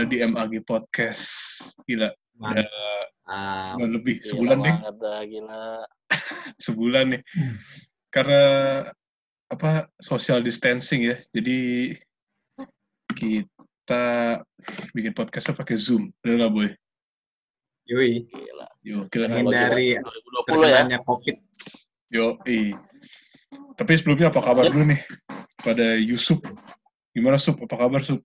Gila di MAG Podcast. Gila. Udah Ah, udah lebih Gila sebulan nih. dah, gila. Sebulan nih. Karena apa social distancing ya. Jadi kita bikin podcastnya pakai Zoom. Bener nggak, Boy? yui. Gila. Yo, kita Menghindari 2020 ya. terkenanya COVID. Yo, Tapi sebelumnya apa kabar dulu nih? Pada Yusuf. Gimana, Sup? Apa kabar, Sup?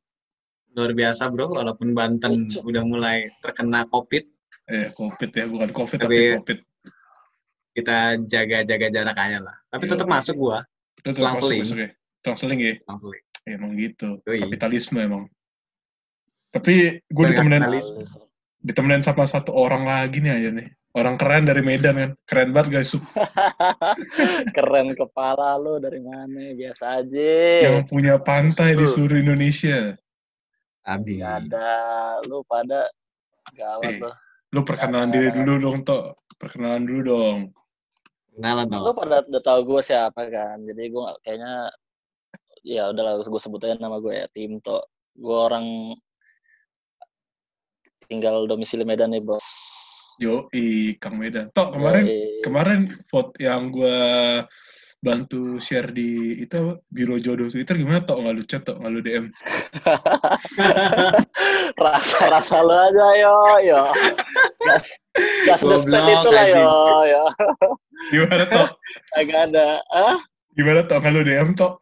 Luar biasa bro, walaupun Banten Lucu. udah mulai terkena COVID, Eh, COVID ya. Bukan COVID, Tapi- tapi COVID. kita jaga-jaga jarak aja lah. Tapi Iya. tetap masuk gua, Itu tuh Selang masuk, seling. masuk ya. Selang seling ya. langsung. Ya, Emang gitu. Yoi. Kapitalisme emang. Tapi gue ditemenin, ditemenin sama satu orang lagi nih aja nih. Orang keren dari Medan kan. Keren banget guys. Keren kepala lu dari mana? Biasa aja. Yang punya pantai di seluruh Indonesia. Abi. Gak ada. Lu pada gawat Eh. lu. Lu perkenalan diri dulu dong, Tok. Perkenalan dulu dong. Kenalan Lu dong. pada udah tahu gue siapa kan. Jadi gue kayaknya ya udahlah gue sebut aja nama gue ya Timto. Gue orang tinggal domisili Medan nih bos. Yo, Kang Medan. Tok, kemarin Yoi. kemarin foto yang gua bantu share di itu apa? Biro Jodoh Twitter gimana Tok? Nggak lu chat Tok? Nggak lu DM? rasa-rasa lo aja yo yo. Gas, gas itu lah yo yo. Gimana Tok? Agak ada. Ah? Gimana Tok? Nggak lu DM Tok?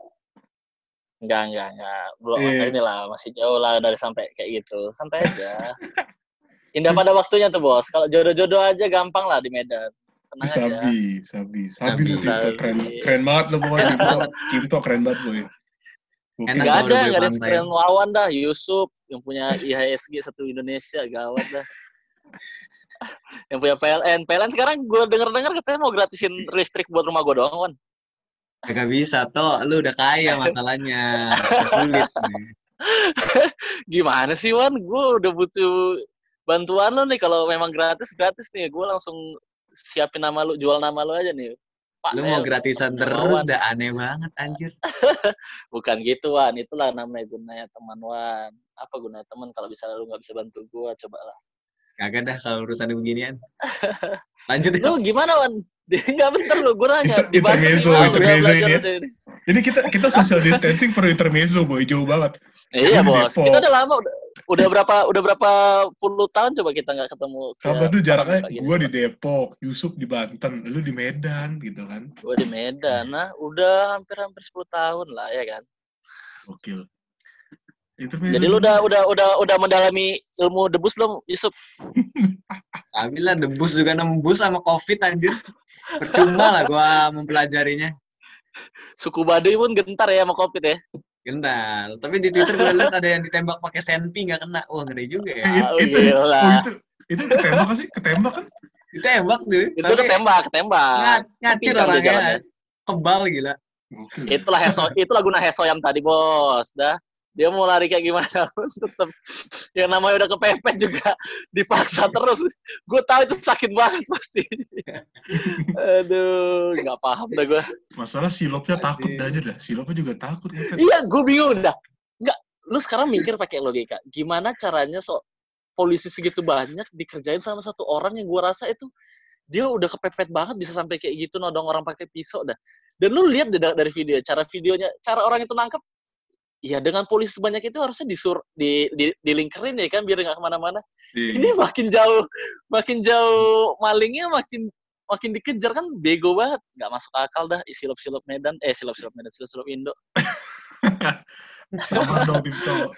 Enggak, enggak, enggak. Belum Iya. inilah masih jauh lah dari sampai kayak gitu. Santai aja. Indah pada waktunya tuh, Bos. Kalau jodoh-jodoh aja gampang lah di Medan. Tenang aja. Sabi, Sabi, Sabi Sabi. Sabi. Keren, keren banget lu pokoknya Timto. Timto keren banget boy. Enak Enggak ada, udah enggak ada sekeren lawan dah. Yusuf yang punya IHSG satu Indonesia, gawat dah. yang punya PLN. PLN sekarang gue denger-dengar katanya mau gratisin listrik buat rumah gue doang, Wan. Gak bisa, toh. Lu udah kaya masalahnya. Sulit. Gimana sih, Wan? Gue udah butuh bantuan lo nih. Kalau memang gratis, gratis nih. Gue langsung siapin nama lu, jual nama lu aja nih. Pak, Lu mau gratisan terus, udah aneh banget, anjir. Bukan gitu, Wan. Itulah namanya gunanya teman, Wan. Apa gunanya teman kalau bisa lu nggak bisa bantu gue, coba lah. Kagak dah kalau urusan beginian. Lanjut ya. Lu gimana, Wan? Enggak bentar lu, gue nanya. Intermezzo, intermezzo ini ya. Ini kita kita social distancing perlu intermezzo boy, jauh banget. Iya, Bos. Depok. Kita udah lama, udah, udah berapa udah berapa puluh tahun coba kita nggak ketemu. Kabar tuh jaraknya gua di Depok, Yusuf di Banten, lu di Medan gitu kan. Gue di Medan, nah udah hampir-hampir 10 tahun lah ya kan. Gokil. Intermezzo. Jadi lu udah udah udah udah mendalami ilmu debus belum, Yusuf? Tapi lah debus juga nembus sama covid anjir. Percuma lah gua mempelajarinya. Suku Baduy pun gentar ya sama Covid ya. Gentar. Tapi di Twitter gue lihat ada yang ditembak pakai senpi nggak kena. Wah ngeri juga ya. It- Oh, itu, gila. oh, itu itu ketembak sih? Ketembak kan? Ditembak tuh. Itu Tapi ketembak, ketembak. nga- ngacir orangnya. jalannya. Kebal gila. Itulah Heso, itulah guna Hesoyam tadi, Bos. Dah. Dia mau lari kayak gimana pun tetap yang namanya udah kepepet juga dipaksa terus. Gue tahu itu sakit banget pasti. Aduh, nggak paham dah gue. Masalah silopnya takut dah aja dah. Silopnya juga takut ngepet. Iya, gue bingung dah. Nggak, lu sekarang mikir pakai logika. Gimana caranya so polisi segitu banyak dikerjain sama satu orang yang gue rasa itu dia udah kepepet banget bisa sampai kayak gitu nodong orang pakai pisau dah. Dan lu lihat dari video, cara videonya, cara orang itu nangkep, ya dengan polisi sebanyak itu harusnya disur, di, di, dilingkerin ya kan biar nggak ke mana-mana. Iya. Ini makin jauh, makin jauh malingnya makin makin dikejar kan bego banget, nggak masuk akal dah silop-silop Medan, eh silop-silop Medan, silop-silop Indo. Sabar dong Timto.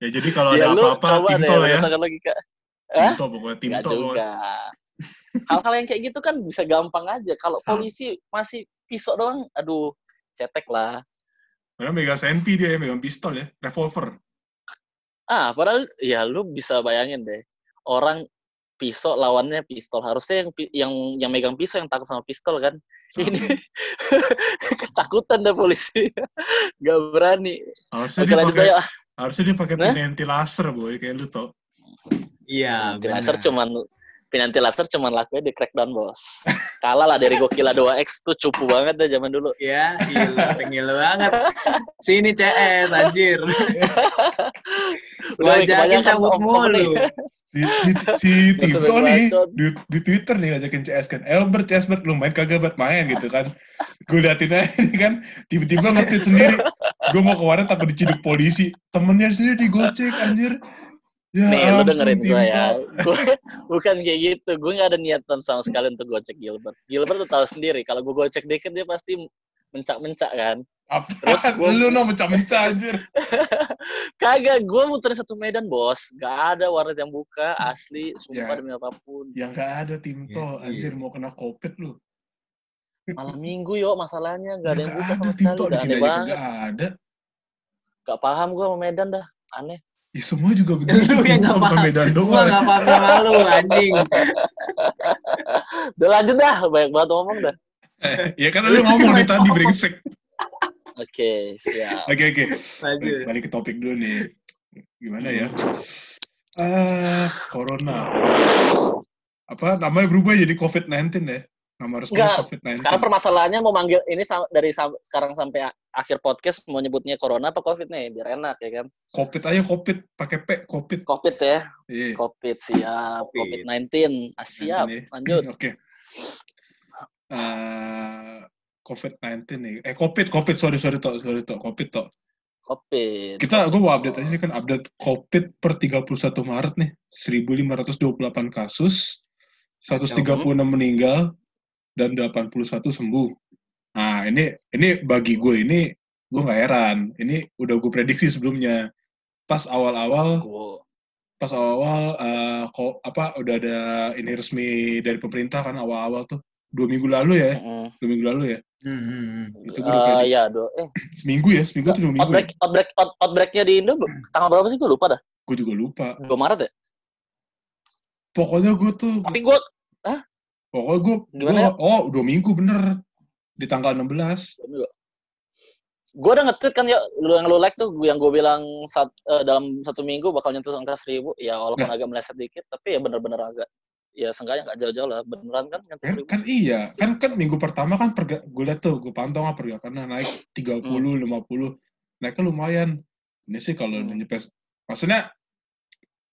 Ya jadi kalau ya ada apa-apa Timto lah ya. berdasarkan logika. Hah? Timto pokoknya Timto. pokoknya. juga. Hal-hal yang kayak gitu kan bisa gampang aja. Kalau polisi masih pisau doang, aduh, cetek lah. Karena megang senpi dia ya, megang pistol ya, revolver. Ah, padahal ya lu bisa bayangin deh. Orang pisau lawannya pistol. Harusnya yang pi- yang yang megang pisau yang takut sama pistol kan. Ini ketakutan deh polisi. Gak berani. Harusnya Oke dia lanjut pakai aja. harusnya dia pakai Nah? penenti laser boy kayak lu tau. Iya, benar. cuman Pinanti laser cuman lakunya di crackdown bos. Kalah lah dari Gokila 2X tuh cupu banget deh zaman dulu. Ya, gila, banget. Sini CS, anjir. Gua Udah, ajakin cabut mulu. nih. Si, si, Tito nih di, di Twitter nih ngajakin CS kan. Elbert, Elbert, lu main kagak buat main gitu kan. Gue liatin aja nih kan, tiba-tiba nge-tweet sendiri. Gue mau keluarin takut diciduk polisi. Temennya sendiri digocek anjir. Ya, Nih, lu dengerin gue ya. Gue bukan kayak gitu. Gue nggak ada niatan sama sekali untuk gocek Gilbert. Gilbert tuh tahu sendiri. Kalau gue gocek dikit dia pasti mencak-mencak kan. Apa? Terus gua- lu no mencah-mencah anjir. Kagak, gue muterin satu medan bos. Gak ada warnet yang buka, asli, sumpah Ya. demi apa pun. Yang gak ada Timto, Iya, anjir iya. mau kena covid lu. Malam minggu yuk masalahnya, gak ada Ya yang nggak buka sama ada sekali. Gak ada. Gak paham gue sama medan dah. Aneh. Ya semua juga Lu begitu. yang bukan paham. Medan Gua doang. nggak paham sama lu, anjing. Udah lanjut dah, banyak banget ngomong dah. ya kan lu ngomong nih tadi brengsek. Oke, siap. Oke oke. Lanjut. Balik ke topik dulu nih. Gimana ya? Eh, corona. Apa namanya berubah jadi COVID-19 ya? Resminya Enggak, COVID-19. Sekarang permasalahannya mau manggil ini dari sekarang sampai akhir podcast mau nyebutnya corona apa covid nih biar enak ya kan. COVID aja COVID pakai P COVID. Covid ya, Iya. covid siap, Covid. covid 19 ah, siap. Nih. Lanjut. Oke. Eh, COVID-19 nih. Eh COVID COVID sorry sorry tok sorry tok COVID tok. Covid. Kita gue mau update aja nih kan update COVID per 31 Maret nih. 1528 kasus, 136 meninggal dan 81 sembuh. Nah, ini ini bagi gue ini gue nggak heran. Ini udah gue prediksi sebelumnya. Pas awal-awal pas awal-awal eh, kok apa udah ada ini resmi dari pemerintah kan awal-awal tuh dua minggu lalu ya dua minggu lalu ya Hmm, hmm, hmm. itu gue udah prediksi. ya, do. Eh, seminggu ya seminggu tuh dua minggu outbreak, outbreak, out, outbreaknya di Indo tanggal berapa sih? Gue lupa dah. gue juga lupa 2 Maret ya? pokoknya gue tuh Tapi gue, pokoknya gue Gimana ya? oh dua minggu bener di tanggal 16 gue udah nge-tweet kan ya, lu yang lu like tuh, yang gue bilang sat, eh, dalam satu minggu bakal nyentuh angka seribu. Ya walaupun Nah. agak meleset dikit, tapi ya bener-bener agak, ya seenggaknya nggak jauh-jauh lah. Beneran kan nyentuh kan, seribu. kan iya kan kan minggu pertama kan perga, gue liat tuh gue pantau nggak pergerakannya naik 30 50 naiknya lumayan ini sih kalau Hmm. nyampe maksudnya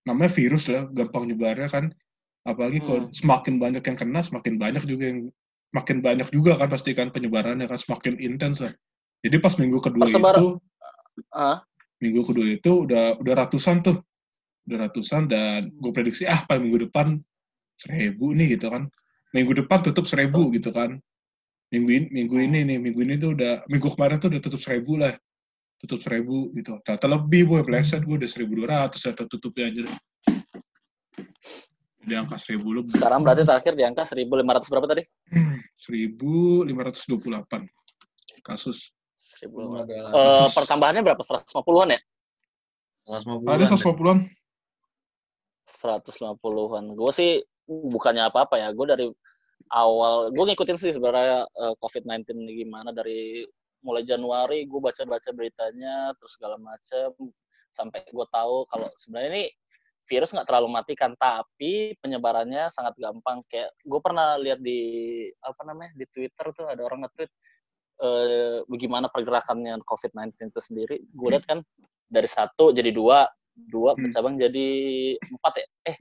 namanya virus lah gampang nyebarnya kan apalagi kalau Hmm. semakin banyak yang kena semakin banyak juga yang makin banyak juga kan pasti kan penyebarannya kan semakin intens lah. Jadi pas minggu kedua Persebar- itu Ah, minggu kedua itu udah udah ratusan tuh. Udah ratusan dan gue prediksi ah paling minggu depan seribu nih gitu kan. Minggu depan tutup seribu gitu kan. Minggu ini minggu ini nih minggu ini tuh udah minggu kemarin tuh udah tutup seribu lah. Tutup seribu gitu. Ternyata lebih boy. Pleset gue udah seribu dua ratus ya tutupnya aja di angka seribu lebih sekarang berarti terakhir di angka 1500 berapa tadi? seribu lima ratus dua puluh delapan kasus 1500. Ada Eh, pertambahannya berapa? 150-an ya? 150 ada 150-an 150-an. Gue sih bukannya apa-apa ya. Gue dari awal, gue ngikutin sih sebenarnya eh, COVID-19 ini gimana dari mulai Januari gue baca-baca beritanya terus segala macam sampai gue tahu kalau sebenarnya ini virus nggak terlalu matikan tapi penyebarannya sangat gampang. Kayak gue pernah lihat di apa namanya di Twitter tuh ada orang nge-tweet eh, bagaimana pergerakannya COVID-19 itu sendiri. Gue lihat kan dari satu jadi dua dua Hmm. bercabang jadi empat ya? Eh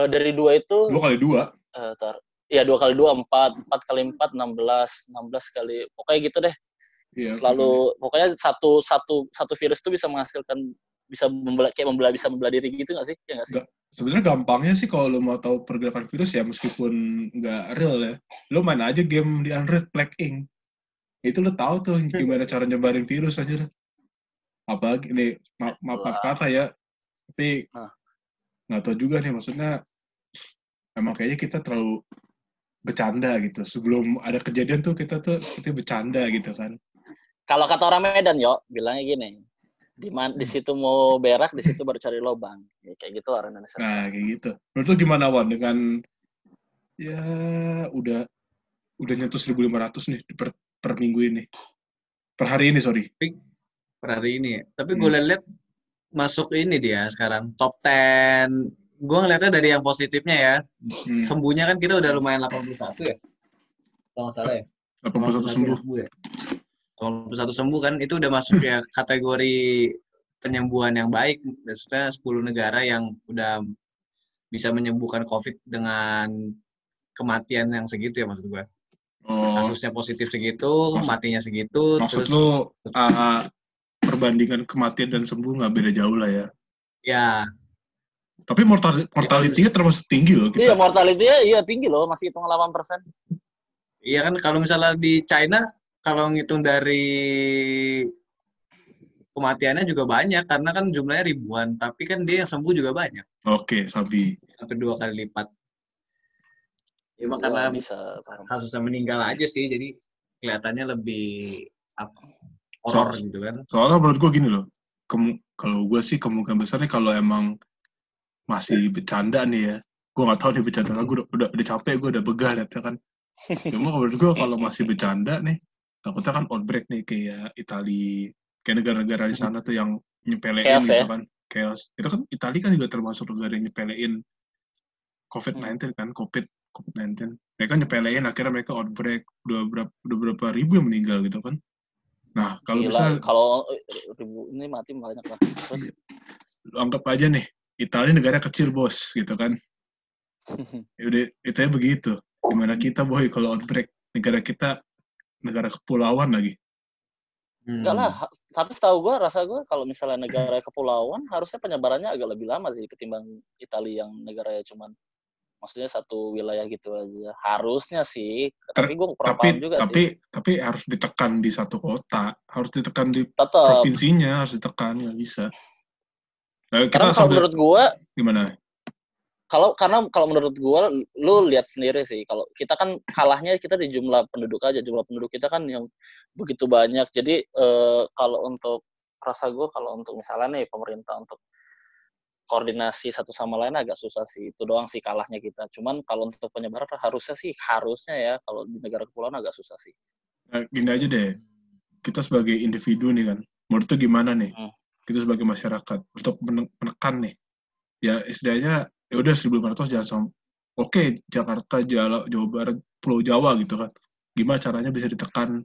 eh, dari dua itu dua kali dua? Eh, tar, ya dua kali dua empat empat kali empat enam belas enam belas kali pokoknya gitu deh. Iya, selalu pokoknya. satu satu satu virus itu bisa menghasilkan bisa membelah kayak membelah bisa membelah diri gitu nggak sih? Ya nggak sih? Sebenarnya gampangnya sih kalau lo mau tahu pergerakan virus ya meskipun nggak real ya lo main aja game di Android Plague Inc itu lo tahu tuh gimana cara nyebarin virus aja apalagi ini maaf maaf, maaf kata ya tapi Ah. nggak tahu juga nih maksudnya emang kayaknya kita terlalu bercanda gitu. Sebelum ada kejadian tuh kita tuh seperti bercanda gitu kan. Kalau kata orang Medan yo bilangnya gini di man, di situ mau berak di situ baru cari lobang ya, kayak gitu orang Indonesia nah kayak gitu menurut lo gimana Wan dengan ya udah udah nyentuh 1500 nih per, per minggu ini per hari ini sorry per hari ini. ya. Tapi Hmm. gue lihat masuk ini dia sekarang top 10 gue ngeliatnya dari yang positifnya ya. Hmm. Sembuhnya kan kita udah lumayan 81 ya. Kalau nggak salah ya. 81 sembuh. ya. 81 sembuh kan itu udah masuk ya kategori penyembuhan yang baik. Maksudnya 10 negara yang udah bisa menyembuhkan COVID dengan kematian yang segitu ya maksud gue. Oh, Kasusnya positif segitu, Maksud- matinya segitu, maksud terus lu uh, perbandingan kematian dan sembuh nggak beda jauh lah ya. ya Tapi mortal mortality-nya termasuk tinggi loh Iya, kita. mortality-nya iya tinggi loh, masih hitung 8%. Iya kan kalau misalnya di China kalau ngitung dari kematiannya juga banyak karena kan jumlahnya ribuan tapi kan dia yang sembuh juga banyak Oke, Sabi. sampai dua kali lipat. Ya karena bisa kasusnya meninggal aja sih jadi kelihatannya lebih apa horor So- gitu kan. Soalnya menurut gue gini loh, kalau gue sih kemungkinan besar nih kalau emang masih bercanda nih ya, gue nggak tahu nih bercanda, gue udah, udah, udah capek, gue udah begah liatnya kan. Cuma menurut gue kalau masih bercanda nih, takutnya kan outbreak nih kayak Itali, kayak negara-negara di sana tuh yang nyepelein Chaos gitu ya? kan, chaos. Itu kan Itali kan juga termasuk negara yang nyepelein COVID-19 kan, COVID COVID-19. Mereka nyepelein, akhirnya mereka outbreak, udah berapa, udah berapa ribu yang meninggal gitu kan. Nah, kalau bisa kalau eh, ribu ini mati banyak lah. Terus, lu anggap aja nih Italia negara kecil bos gitu kan udah itu ya begitu gimana kita boy kalau outbreak negara kita negara kepulauan lagi Hmm. Enggak lah, tapi setahu gue, rasa gue kalau misalnya negara kepulauan, harusnya penyebarannya agak lebih lama sih ketimbang Italia yang negaranya cuman maksudnya satu wilayah gitu aja. Harusnya sih, Ter- tapi gue kurang tapi paham juga tapi sih. tapi harus ditekan di satu kota harus ditekan di Tetap. provinsinya harus ditekan nggak bisa nah, kita Karena kalau sambil menurut gue, gimana kalau karena kalau menurut gua lu lihat sendiri sih kalau kita kan kalahnya kita di jumlah penduduk aja jumlah penduduk kita kan yang begitu banyak. Jadi eh, kalau untuk rasa gua kalau untuk misalnya nih pemerintah untuk koordinasi satu sama lain agak susah sih itu doang sih kalahnya kita. Cuman kalau untuk penyebaran harusnya sih harusnya ya kalau di negara kepulauan agak susah sih. Nah, gini aja deh kita sebagai individu nih kan menurut tuh gimana nih? Hmm. kita sebagai masyarakat untuk mene- menekan nih. Ya istilahnya ya udah 1500 jangan sampai oke Jakarta Jawa, Jawa Barat Pulau Jawa gitu kan gimana caranya bisa ditekan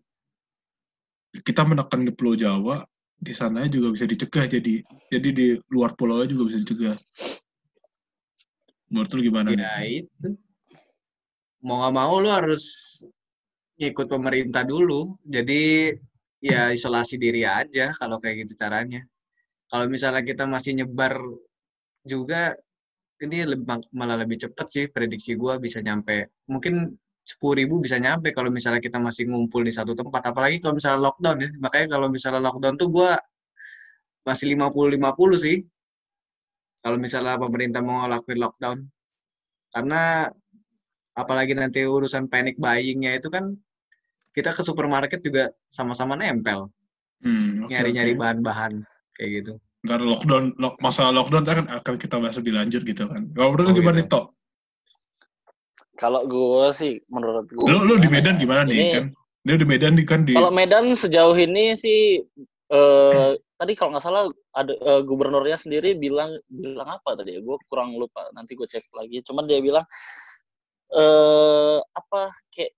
kita menekan di Pulau Jawa di sana juga bisa dicegah jadi jadi di luar pulau juga bisa dicegah menurut lu gimana nih? Ya itu. Mau nggak mau lu harus ngikut pemerintah dulu. Jadi ya isolasi diri aja kalau kayak gitu caranya. Kalau misalnya kita masih nyebar juga, ini lebih, malah lebih cepet sih prediksi gua bisa nyampe. Mungkin 10.000 ribu bisa nyampe kalau misalnya kita masih ngumpul di satu tempat. Apalagi kalau misalnya lockdown ya. Makanya kalau misalnya lockdown tuh gua masih 50-50 sih. Kalau misalnya pemerintah mau ngelakuin lockdown. Karena apalagi nanti urusan panic buying-nya itu kan kita ke supermarket juga sama-sama nempel. Hmm, Nyari-nyari oke. bahan-bahan kayak gitu. Ntar lockdown lock, masalah lockdown ntar kan akan kita bahas lebih lanjut gitu kan kalau menurut Oh, gimana gitu. nih kalau gua sih menurut gua lu lu di Medan ya? gimana nih Ini- kan dia di Medan nih kan di Kalau Medan sejauh ini sih eh tadi kalau nggak salah ada eh, gubernurnya sendiri bilang bilang apa tadi ya? Gue kurang lupa. Nanti gue cek lagi. Cuman dia bilang eh apa kayak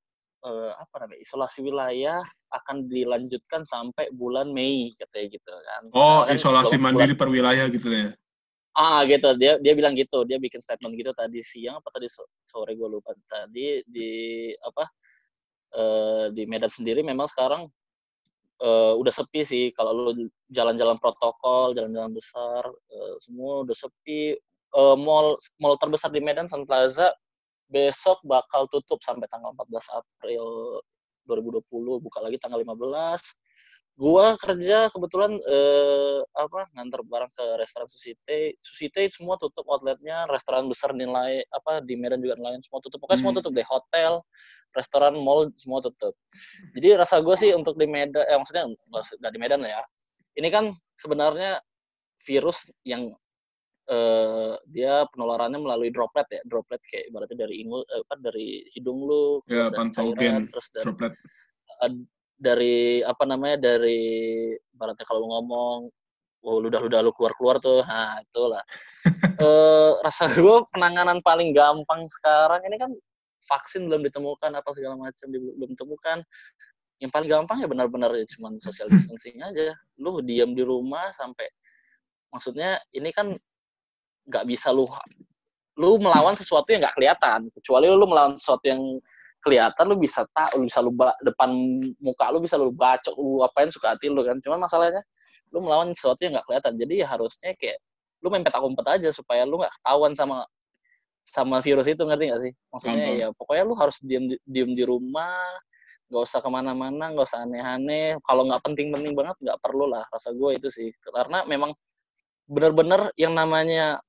eh, apa namanya isolasi wilayah akan dilanjutkan sampai bulan Mei katanya gitu kan. oh kan isolasi bulan- mandiri per wilayah gitu ya? Ah gitu. Dia dia bilang gitu. Dia bikin statement gitu tadi siang apa tadi so- sore gue lupa. Tadi di apa eh, di Medan sendiri memang sekarang eh, udah sepi sih. Kalau lu jalan-jalan protokol jalan-jalan besar eh, semua udah sepi. Eh, mall mall terbesar di Medan Sun Plaza besok bakal tutup sampai tanggal 14 April 2020 buka lagi tanggal 15 gua kerja kebetulan eh, apa nganter barang ke restoran Susite Susite semua tutup outletnya restoran besar nilai apa di Medan juga nelayan semua tutup. Pokoknya semua Hmm. tutup deh hotel restoran mall semua tutup. Jadi rasa gue sih untuk di Medan eh maksudnya nggak di Medan lah ya. Ini kan sebenarnya virus yang eh, dia penularannya melalui droplet ya droplet kayak ibaratnya dari ingu eh, apa dari hidung lu Ya, dari cairan, terus dari droplet. ad- dari apa namanya dari ibaratnya kalau lu ngomong oh ludah ludah lu keluar keluar tuh nah itulah. Eh rasa gue penanganan paling gampang sekarang ini kan vaksin belum ditemukan apa segala macam belum ditemukan. Yang paling gampang ya benar-benar ya cuman social distancing aja. Lu diam di rumah sampai maksudnya ini kan nggak bisa lu lu melawan sesuatu yang nggak kelihatan. Kecuali lu melawan sesuatu yang kelihatan lu bisa tak lu bisa lu depan muka lu bisa lu bacok lu apain suka hati lu kan. Cuman masalahnya lu melawan sesuatu yang nggak kelihatan. Jadi ya harusnya kayak lu main petak umpet aja supaya lu nggak ketahuan sama sama virus itu ngerti nggak sih? Maksudnya Paham, ya pokoknya lu harus diem di- diem di rumah nggak usah ke mana-mana nggak usah aneh-aneh. Kalau nggak penting-penting banget nggak perlu lah rasa gue itu sih. Karena memang bener-bener yang namanya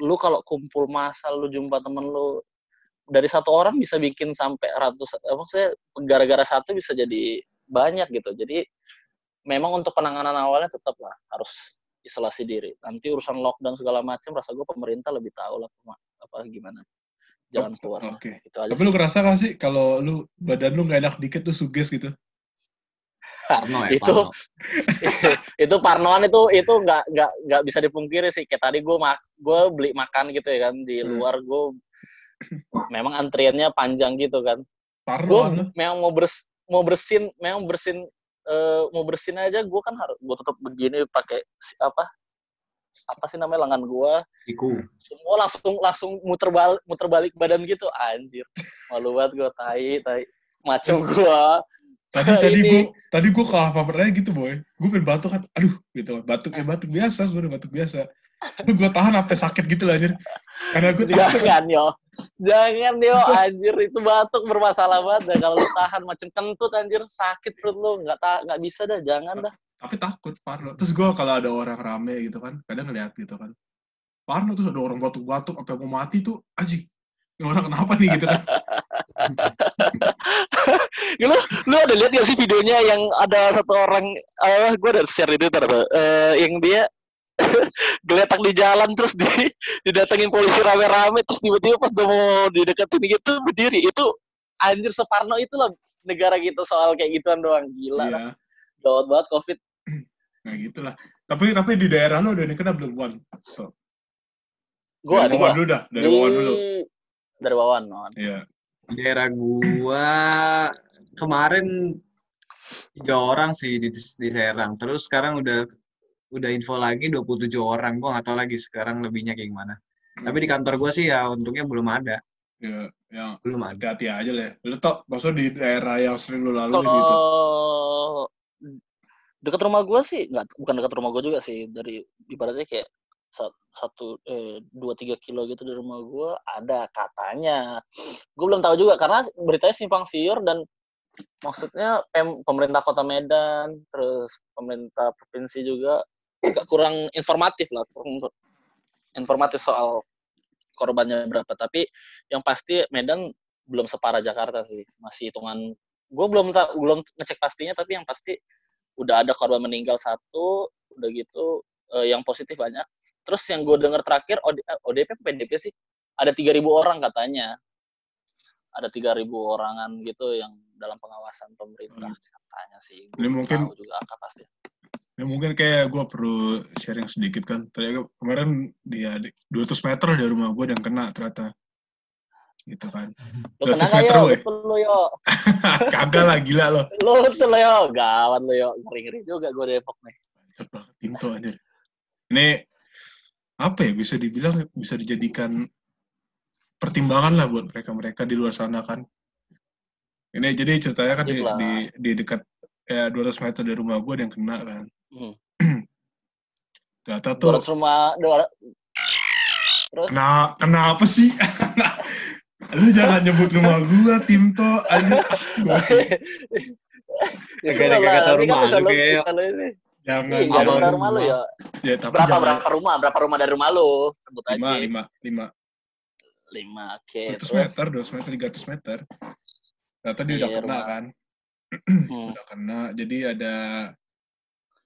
lu kalau kumpul masa lu jumpa temen lu dari satu orang bisa bikin sampai ratus eh, maksudnya gara-gara satu bisa jadi banyak gitu jadi memang untuk penanganan awalnya tetap lah harus isolasi diri nanti urusan lockdown segala macam rasa gue pemerintah lebih tahu lah apa, gimana jalan keluar. Oke. itu aja Tapi sih. lu ngerasa gak sih kalau lu badan lu nggak enak dikit tuh suges gitu? Parno ya, itu Parno. itu parnoan itu itu nggak nggak nggak bisa dipungkiri sih. Kayak tadi gue mak gue beli makan gitu ya kan di Hmm. luar gue memang antriannya panjang gitu kan. Parno gue memang mau bers mau bersin memang bersin eh, mau bersin aja gue kan harus gue tetap begini pakai apa apa sih namanya lengan gue Iku. semua langsung langsung muter balik muter balik badan gitu. Anjir malu banget gue tai tai. Macam gue Tadi tadi gua tadi gua ke Alfamart gitu boy. Gua pengen batuk kan, aduh gitu kan. Batuk ya batuk biasa sebenarnya batuk biasa. Tapi gua tahan sampai sakit gitu lah anjir. Karena takut jangan yo jangan yo anjir itu batuk bermasalah banget dah kalau lu tahan macam kentut anjir sakit perut lu nggak ta nggak bisa dah jangan dah tapi takut Parno. Terus gua kalau ada orang rame gitu kan, kadang ngeliat gitu kan. Parno tuh ada orang batuk-batuk sampai mau mati tuh anjing. Ini orang kenapa nih gitu kan. lu lu ada lihat gak sih videonya yang ada satu orang eh gue udah share di Twitter tuh eh, yang dia geletak di jalan terus di didatengin polisi rame-rame terus tiba-tiba pas udah mau dideketin gitu berdiri itu anjir separno itu lah negara gitu soal kayak gituan doang gila Iya. gawat banget covid Nah gitulah. Tapi tapi di daerah lu udah ini kena belum Wan? So, gua dari Wawan dulu dah, dari Di- Wawan dulu. dari Wawan. Iya. Di daerah gua kemarin tiga orang sih di, di Serang. Terus sekarang udah udah info lagi 27 orang. Gua nggak tahu lagi sekarang lebihnya kayak gimana. Tapi di kantor gua sih ya untungnya belum ada. Ya, yang Belum ada. hati-hati aja lah. ya. Lu tau, maksudnya di daerah yang sering lu Kalau gitu. dekat rumah gue sih nggak bukan dekat rumah gue juga sih dari ibaratnya kayak satu eh, dua tiga kilo gitu dari rumah gue ada katanya. Gue belum tahu juga karena beritanya simpang siur dan maksudnya pem- pemerintah kota Medan terus pemerintah provinsi juga agak kurang informatif lah kurang info- informatif soal korbannya berapa. Tapi yang pasti Medan belum separah Jakarta sih masih hitungan gue belum tak belum ngecek pastinya tapi yang pasti udah ada korban meninggal satu udah gitu eh, yang positif banyak terus yang gue dengar terakhir OD, eh, ODP PDP sih? Ada 3000 orang katanya. Ada 3000 orangan gitu yang dalam pengawasan pemerintah katanya sih. Ini Gua mungkin- tahu juga angka pasti. Ya, mungkin kayak gue perlu sharing sedikit kan. Tadi kemarin dia di 200 meter dari rumah gue dan kena ternyata. Gitu kan. lo 200 kena meter, yo? betul lo yo. Kagak lah, gila loh. lo betul lo yo. Gawat lo yo. Ngeri ngeri juga gue Depok nih. Cepet banget, pintu anjir. Ini, apa ya, bisa dibilang, bisa dijadikan pertimbangan lah buat mereka-mereka di luar sana kan. Ini jadi ceritanya kan di, Wajib lah. di, di dekat ya 200 meter dari rumah gue ada yang kena kan. Hmm. Ternyata tuh 200 rumah 200 terus Kena, kenapa sih? Lu jangan nyebut rumah gua, Timto. Anjir. Gua sih, Ya gara-gara kan rumah bisa lu kayak. Jangan. Iya, jangan rumah lu ya. Ya, tapi Berapa jangan. berapa rumah? Berapa rumah dari rumah lu? Sebut aja. Lima, lima, lima. Lima. Oke, 200 terus. meter, 200 meter, 300 meter. Dia udah Iya, kena rumah. kan. Hmm. Udah kena. Jadi ada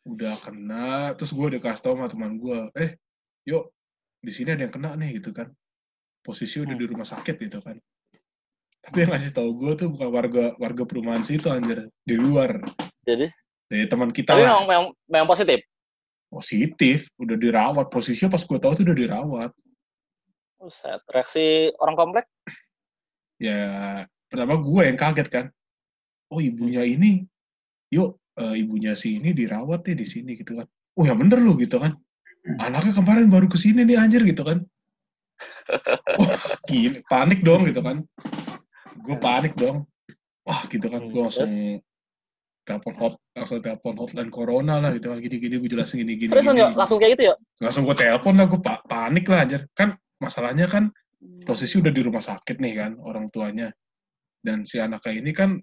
udah kena, terus gue udah kasih tau sama teman gue, eh, yuk, di sini ada yang kena nih, gitu kan. Posisi udah Hmm. di rumah sakit, gitu kan. Tapi yang ngasih tau gue tuh bukan warga warga perumahan situ, anjir. Di luar. Jadi, Dari teman kita tapi lah. memang, memang, memang positif. positif, udah dirawat. Posisinya pas gue tahu tuh udah dirawat. Buset. Reaksi orang komplek? ya pertama gue yang kaget kan oh ibunya ini yuk eh, ibunya si ini dirawat nih di sini gitu kan oh ya bener loh gitu kan anaknya kemarin baru ke sini nih anjir gitu kan wah gini panik dong gitu kan gue panik dong wah gitu kan gue Hmm, langsung telepon hot langsung telepon hotline corona lah gitu kan gini gini gue jelasin gini gini, Seriusan gini. Langsung kayak gitu ya? langsung gue telepon lah gue pa- panik lah anjir. Kan masalahnya kan posisi udah di rumah sakit nih kan orang tuanya. Dan si anaknya ini kan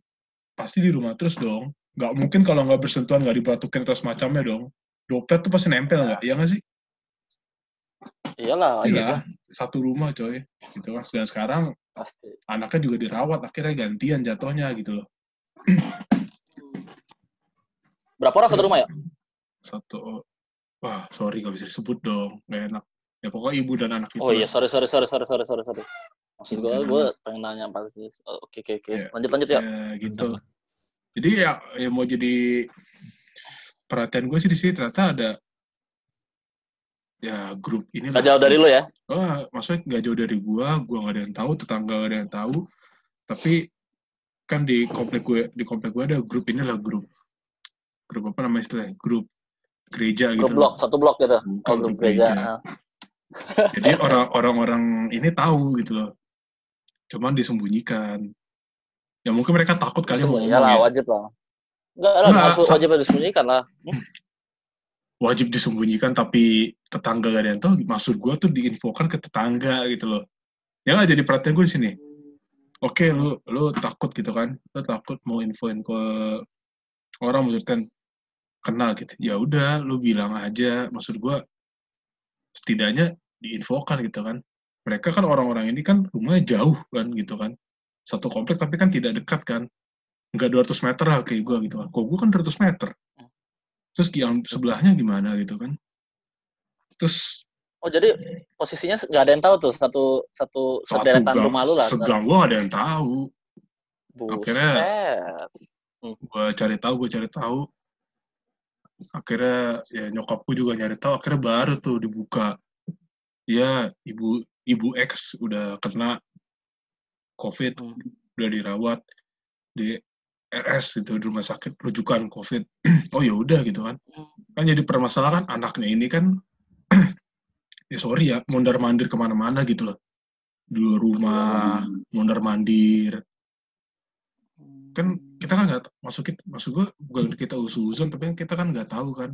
pasti di rumah terus dong. Nggak mungkin kalau nggak bersentuhan nggak dibatukin atau semacamnya dong. Doplet tuh pasti nempel nggak? Iya nggak sih? Iyalah, iya. Satu rumah coy. Gitu kan. Dan sekarang Pasti. anaknya juga dirawat akhirnya gantian jatuhnya gitu loh Berapa orang satu rumah ya? satu wah sorry nggak bisa disebut dong nggak enak ya pokoknya ibu dan anak itu Oh iya, lah. sorry, sorry, sorry, sorry, sorry, sorry, sorry. Maksud gue, Gimana? gue pengen nanya apa sih? Oh, Oke, oke, oke. Iya. Lanjut, lanjut ya. ya gitu jadi ya, ya mau jadi perhatian gue sih di sini ternyata ada ya grup ini Gak jauh dari lu ya? Wah, maksudnya nggak jauh dari gua, gua nggak ada yang tahu, tetangga nggak ada yang tahu. Tapi kan di komplek gue, di komplek gue ada grup ini lah grup, grup apa namanya istilahnya? Grup gereja Grup gitu. blok, satu blok gitu. Bukan Oh, grup grup gereja. gereja. ah. Jadi orang orang-orang ini tahu gitu loh. Cuman disembunyikan. Ya mungkin mereka takut kali mau ngomong ya. wajib lah. Enggak lah, maksud sa- wajib disembunyikan lah. Wajib disembunyikan tapi tetangga gak ada yang tahu. Maksud gua tuh diinfokan ke tetangga gitu loh. Ya nggak jadi perhatian gue di sini. oke lu lu takut gitu kan lu takut mau infoin ke orang maksudnya kenal gitu. Ya udah lu bilang aja. Maksud gua setidaknya diinfokan gitu kan. Mereka kan orang-orang ini kan rumahnya jauh kan gitu kan. Satu komplek tapi kan tidak dekat kan. Nggak 200 meter lah kayak gua gitu kan. Kok gua kan 200 meter. Terus yang sebelahnya gimana gitu kan. Terus Oh jadi posisinya nggak ada yang tahu tuh satu satu satu sederetan rumah lu lah. segang gua nggak ada yang tahu. Akhirnya- Buset. gue cari tahu gue cari tahu akhirnya ya nyokapku juga nyari tahu akhirnya baru tuh dibuka. Ya ibu ibu X udah kena covid Hmm. udah dirawat di RS gitu di rumah sakit rujukan covid. Oh ya udah gitu kan. Hmm. kan jadi permasalahan anaknya ini kan ya sorry ya mondar mandir ke mana-mana gitu loh. Di luar rumah mondar mandir kan kita kan nggak maksud kita maksud gue bukan kita usul-usul tapi kan kita kan nggak tahu kan.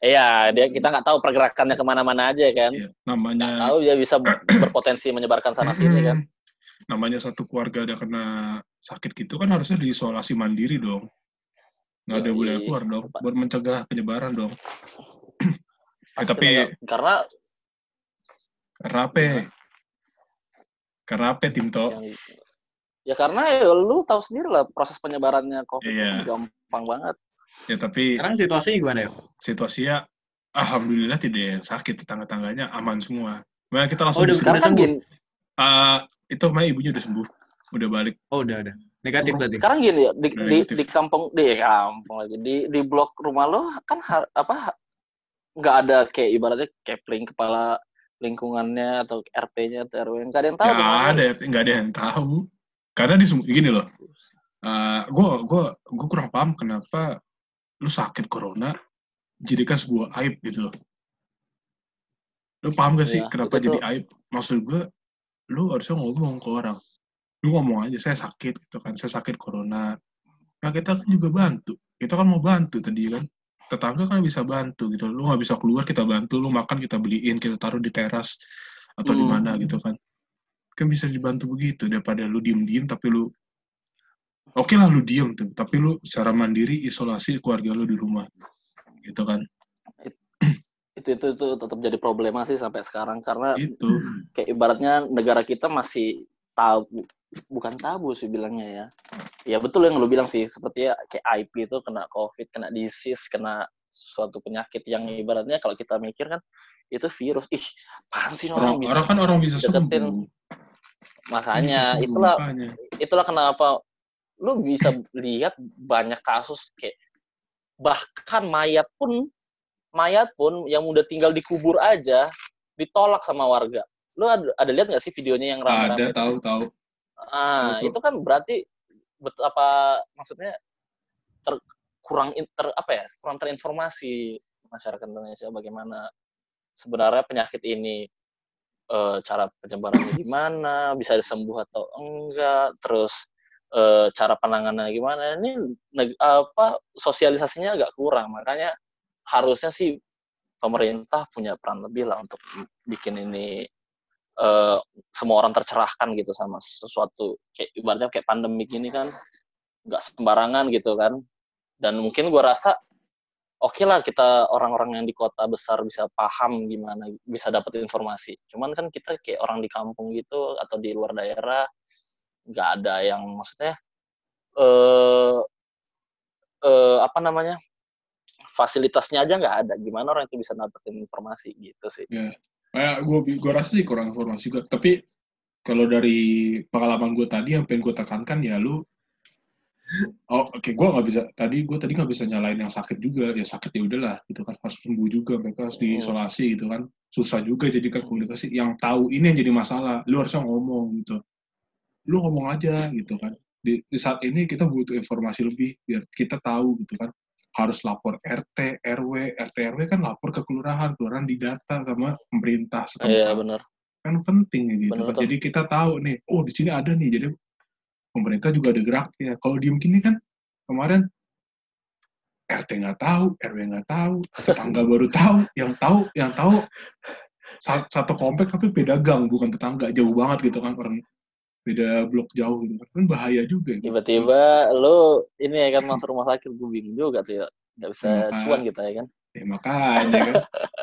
Iya, dia kita nggak tahu pergerakannya ke mana-mana aja kan. ya, Nggak namanya tahu dia bisa berpotensi menyebarkan sana sini kan. Namanya satu keluarga ada kena sakit gitu kan harusnya diisolasi mandiri dong. Nggak ada boleh keluar dong buat mencegah penyebaran dong. Eh, tapi karena karena apa ya? karena apa Timto. Yang ya karena ya lu tahu sendiri lah proses penyebarannya COVID Iya. kan gampang banget. ya tapi Sekarang situasinya gimana ya? situasinya alhamdulillah tidak ada yang sakit tetangga-tangganya aman semua Nah, kita langsung Oh, udah-. Sekarang kan sembuh? gini, Ah, itu kemarin ibunya udah sembuh udah balik Oh udah udah. Negatif berarti. sekarang gini ya di, Udah di, negatif. di kampung di kampung lagi di di blok rumah lo kan ha- apa nggak ada kayak ibaratnya kepling kepala lingkungannya atau RT-nya atau RW nggak ada yang tahu nggak ada nggak ada yang tahu karena di gini loh gue gue gue kurang paham kenapa lu sakit corona jadikan sebuah aib gitu loh. Lu paham gak sih Iya, kenapa jadi tuh- aib? Maksud gue lu harusnya ngomong ke orang. Lu ngomong aja saya sakit gitu kan. Saya sakit corona. Nah kita kan juga bantu. Kita kan mau bantu tadi kan. Tetangga kan bisa bantu gitu. Lu nggak bisa keluar kita bantu. Lu makan kita beliin kita taruh di teras atau di Hmm. mana gitu kan kan bisa dibantu begitu daripada lu diem-diem tapi lu oke lah lu diem tuh tapi lu secara mandiri isolasi keluarga lu di rumah gitu kan. Itu itu itu tetap jadi problema sih sampai sekarang karena itu. kayak ibaratnya negara kita masih tabu bukan tabu sih bilangnya ya. Ya betul yang lu bilang sih seperti ya kayak aib gitu kena covid kena disease kena suatu penyakit yang ibaratnya kalau kita mikir kan itu virus. Ih apaan sih orang orang bisa orang kan orang bisa deketin sembuh makanya Bisa sembuh, itulah makanya. itulah kenapa lu bisa lihat banyak kasus kayak bahkan mayat pun mayat pun yang udah tinggal dikubur aja ditolak sama warga lu ada, ada lihat nggak sih videonya yang rame-rame? Ada tahu tahu. Ah, Betul. itu kan berarti bet- apa maksudnya ter, kurang ter, apa ya? Kurang terinformasi masyarakat Indonesia bagaimana sebenarnya penyakit ini eh, cara penyebarannya gimana, bisa disembuh atau enggak, terus eh, cara penanganannya gimana. Ini apa sosialisasinya agak kurang. Makanya harusnya sih pemerintah punya peran lebih lah untuk bikin ini eh, semua orang tercerahkan gitu sama sesuatu kayak ibaratnya kayak pandemi gini kan nggak sembarangan gitu kan dan mungkin gua rasa oke lah kita orang-orang yang di kota besar bisa paham gimana bisa dapat informasi. Cuman kan kita kayak orang di kampung gitu atau di luar daerah nggak ada yang maksudnya eh eh, apa namanya fasilitasnya aja nggak ada. Gimana orang itu bisa dapetin informasi? Gitu sih. Kayak gue gue rasa sih kurang informasi juga. Tapi kalau dari pengalaman gue tadi yang pengen gue tekankan ya lu Oh, oke, gue nggak bisa. Tadi gue tadi nggak bisa nyalain yang sakit juga. Ya sakit ya udahlah, gitu kan. Harus sembuh juga. Mereka harus Hmm. diisolasi gitu kan. Susah juga jadi kan komunikasi. Yang tahu ini yang jadi masalah. Lu harusnya ngomong gitu. Lu ngomong aja gitu kan. Di, di saat ini kita butuh informasi lebih biar kita tahu gitu kan. Harus lapor RT, RW, RT, RW kan lapor ke kelurahan, kelurahan didata sama pemerintah setempat iya bener kan penting ya gitu Bener kan. Jadi kita tahu nih, oh di sini ada nih. Jadi pemerintah juga ada geraknya. Kalau diem gini kan kemarin RT nggak tahu, RW nggak tahu, tetangga baru tahu, yang tahu, yang tahu sa- satu komplek tapi beda gang, bukan tetangga, jauh banget gitu kan orang beda blok jauh gitu kan, kan bahaya juga. Gitu. tiba-tiba lu ini ya kan masuk rumah sakit gue bingung juga tuh ya nggak bisa Maka- cuan kita ya kan Ya makanya kan.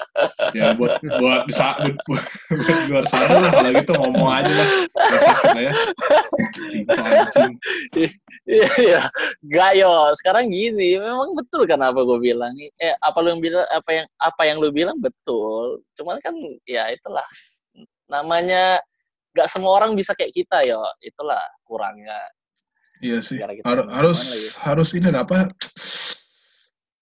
ya buat buat di saat buat, buat luar sana lah kalau gitu ngomong aja lah. Nggak sakit lah ya. Anjing. Iya, iya. Gak yo. Sekarang gini, memang betul kan apa gue bilang. Eh, apa lu yang bilang, apa yang apa yang lu bilang betul. Cuman kan, ya itulah. Namanya gak semua orang bisa kayak kita yo. Itulah kurangnya. Iya sih. Har- harus harus ini apa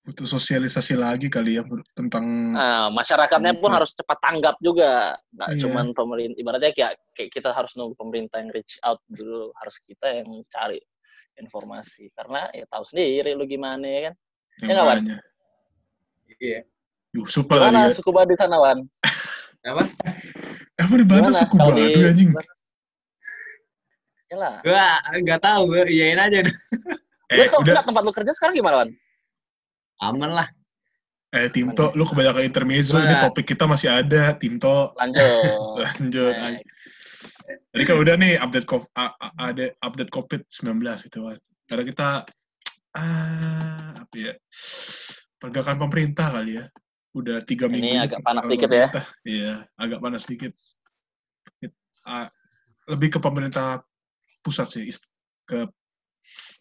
butuh sosialisasi lagi kali ya tentang Nah, masyarakatnya pun Iya. harus cepat tanggap juga. Nggak Iya. cuman pemerintah. Ibaratnya kayak, kayak kita harus nunggu pemerintah yang reach out dulu. Harus kita yang cari informasi. Karena ya tahu sendiri lu gimana ya kan. yang Ya nggak, Wan? Iya. Yusuf lah Gimana ya. suku Baduy sana, Wan? Apa? Apa di Gimana suku Baduy anjing? Ya lah. Gua nggak tahu, gue iyain aja. deh. Lu Eh, kok udah, enggak tempat lu kerja sekarang gimana, Wan? Aman lah. eh Timto, lu kebanyakan intermezzo, ini Gua- topik kita masih ada, Timto. Lanjut. Lanjut. Next. Jadi kan udah nih update co- a- a- ada update COVID-19 gitu kan. Karena kita ah apa ya? Pergerakan pemerintah kali ya. Udah tiga Ini minggu. agak panas pergerakan dikit ya. Iya, agak panas dikit. Ah, lebih ke pemerintah pusat sih. Ke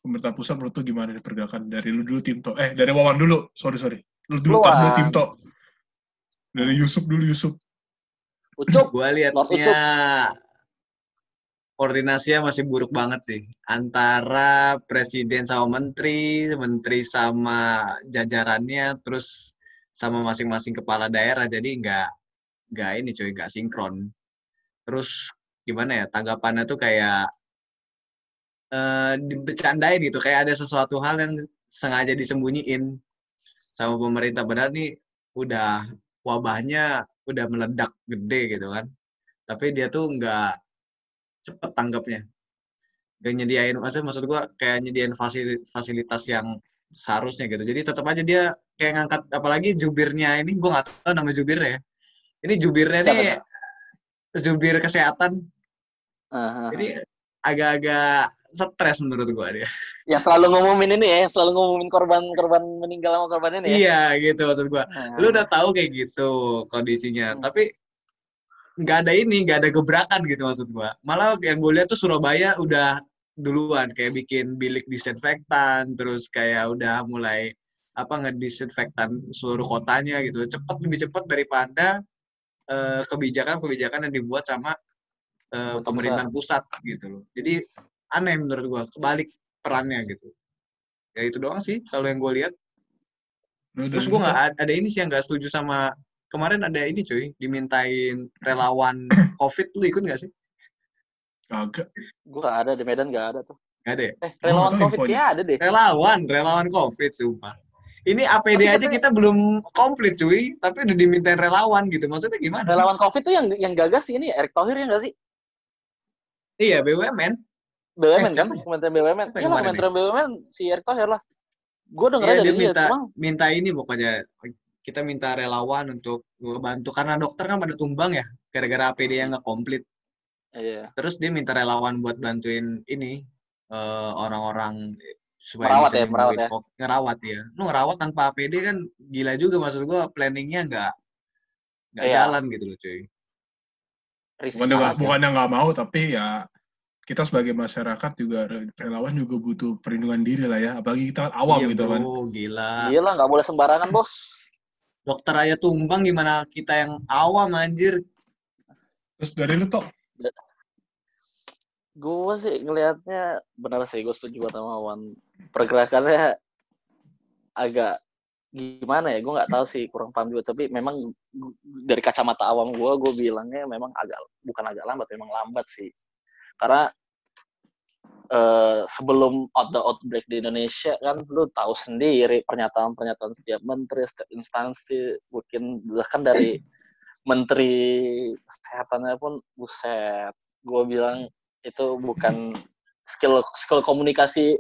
pemerintah pusat menurut lu gimana pergerakan dari lu dulu Timto? Eh, dari Wawan dulu. Sorry, sorry. Lu dulu, tar dulu. Timto. Dari Yusuf dulu, Yusuf. Ucup. Gua Lord liatnya koordinasinya masih buruk banget sih antara presiden sama menteri, menteri sama jajarannya, terus sama masing-masing kepala daerah. Jadi nggak nggak ini cuy, nggak sinkron. Terus gimana ya tanggapannya tuh kayak eh dibecandain gitu, kayak ada sesuatu hal yang sengaja disembunyiin sama pemerintah. Padahal nih udah wabahnya udah meledak gede gitu kan. Tapi dia tuh nggak cepet tanggapnya. Gak nyediain, maksud, maksud gua kayak nyediain fasili- fasilitas yang seharusnya gitu. Jadi tetap aja dia kayak ngangkat, apalagi jubirnya ini, gua nggak tahu nama jubirnya ya. Ini jubirnya Siapa nih, jubir kesehatan. Aha. Jadi agak-agak stres menurut gua dia. Yang selalu ngumumin ini ya, selalu ngumumin korban-korban meninggal sama korban ini ya. Iya gitu maksud gua. Nah, Lu udah tahu kayak gitu kondisinya, Hmm. tapi nggak ada ini, nggak ada gebrakan gitu maksud gua. Malah yang gue lihat tuh Surabaya udah duluan kayak bikin bilik disinfektan, terus kayak udah mulai apa ngedisinfektan seluruh kotanya gitu. Cepat lebih cepat daripada eh, kebijakan-kebijakan yang dibuat sama eh, Pemerintah pemerintahan pusat gitu loh. Jadi aneh menurut gua, kebalik perannya gitu. Ya itu doang sih kalau yang gue lihat. Terus gue Yusuf? nggak ad- ada ini sih yang nggak setuju sama kemarin ada ini cuy, dimintain relawan COVID, lu ikut nggak sih? Kagak. Gue gak ada di Medan gak ada tuh. Nggak ada ya? Eh, relawan tahu COVID kayak ada deh. Relawan, relawan COVID, sumpah. Ini APD Tapi aja kita belum komplit cuy, tapi udah dimintain relawan gitu. Maksudnya gimana sih? Relawan COVID tuh yang yang gagas sih ini Erick Thohir ya nggak sih? Iya, BUMN. BUMN Eh, kan? ya? Kementerian BUMN. Iya lah, Kementerian BUMN si Erick Thohir lah. Gue denger Iya, dari dia dia, minta cuma minta ini pokoknya kita minta relawan untuk bantu karena dokter kan pada tumbang ya gara-gara APD yang nggak komplit. iya. Terus dia minta relawan buat bantuin ini eh, orang-orang supaya Merawat bisa ya, merawat ya. COVID. Ngerawat ya. Lu ngerawat tanpa APD kan gila juga maksud gua planningnya nggak nggak Iya. jalan gitu loh cuy. Sih. bukannya nggak mau, tapi ya kita sebagai masyarakat juga re- relawan juga butuh perlindungan diri lah ya. Apalagi kita awam iya, gitu bro, kan. gila. Iya lah, nggak boleh sembarangan bos. Dokter aja tumbang gimana kita yang awam anjir. Terus dari lu toh, Gue sih ngelihatnya benar sih, gue setuju banget sama Wan. Pergerakannya agak gimana ya, gue nggak tahu sih, kurang paham juga. Tapi memang dari kacamata awam gue, gue bilangnya memang agak bukan agak lambat, memang lambat sih. Karena eh, sebelum out the outbreak di Indonesia kan, lu tahu sendiri pernyataan-pernyataan setiap menteri, setiap instansi, mungkin bahkan dari menteri kesehatannya pun buset. Gue bilang itu bukan skill skill komunikasi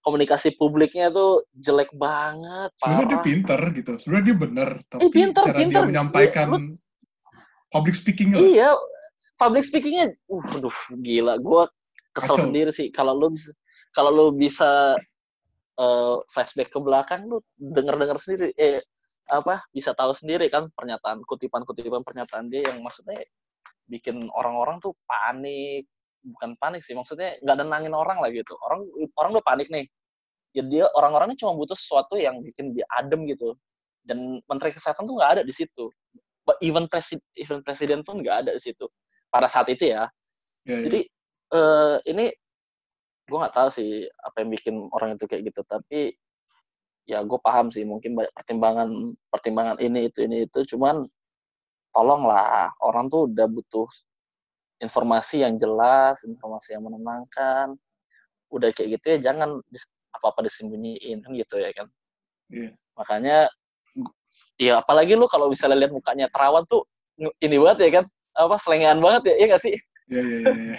komunikasi publiknya tuh jelek banget sebenarnya dia pinter gitu. Sebenarnya dia bener, tapi Eh, pinter, cara pinter. dia menyampaikan lu- public speaking lah. iya public speakingnya uh aduh gila gue kesel Kacau. sendiri sih kalau lu bisa kalau lu bisa eh, flashback ke belakang lu denger denger sendiri eh apa bisa tahu sendiri kan pernyataan kutipan kutipan pernyataan dia yang maksudnya bikin orang-orang tuh panik bukan panik sih maksudnya nggak nenangin orang lah gitu. Orang orang udah panik nih. Ya dia orang-orangnya cuma butuh sesuatu yang bikin dia adem gitu. Dan menteri kesehatan tuh nggak ada di situ. But even presiden even presiden pun nggak ada di situ. Pada saat itu ya. Ya, ya. jadi eh, ini gue nggak tahu sih apa yang bikin orang itu kayak gitu. Tapi ya gue paham sih mungkin banyak pertimbangan pertimbangan ini itu ini itu. Cuman tolonglah orang tuh udah butuh informasi yang jelas informasi yang menenangkan udah kayak gitu ya jangan apa apa disembunyiin kan gitu ya kan Iya. makanya ya apalagi lu kalau bisa lihat mukanya terawan tuh ini banget ya kan apa selengean banget ya iya gak sih Iya, iya, iya, iya.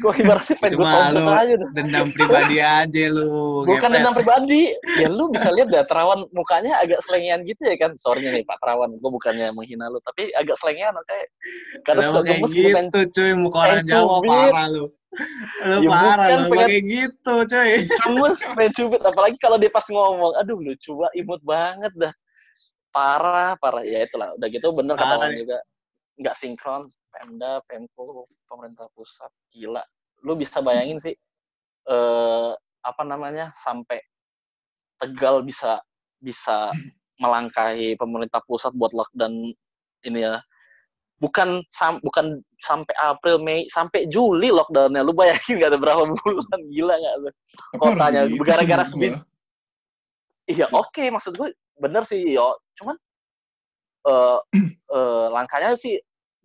Gue ibaratnya pengen gue tonton aja dah. dendam pribadi aja lu. bukan ngepet. dendam pribadi ya lu bisa lihat dah terawan mukanya agak selengean gitu ya kan sorry nih pak terawan gue bukannya menghina lu tapi agak selengean oke kadang Kenapa suka kayak gemes gue pengen gitu cuy muka orang Jawa parah lu. Lu Ya parah lu pengen- kayak gitu cuy. gemes pengen cubit apalagi kalau dia pas ngomong aduh lucu banget imut banget dah parah parah ya itulah udah gitu bener kata orang nih. juga nggak sinkron Pemda Pemko pemerintah pusat gila. Lu bisa bayangin sih eh apa namanya sampai Tegal bisa bisa melangkahi pemerintah pusat buat lockdown ini ya. Bukan sam, bukan sampai April Mei sampai Juli lockdownnya. Lu bayangin gak ada berapa bulan? Gila nggak tuh Kotanya, begitu gara-gara sebit- gua. Iya oke maksud gue bener sih yo. Cuman eh eh, langkahnya sih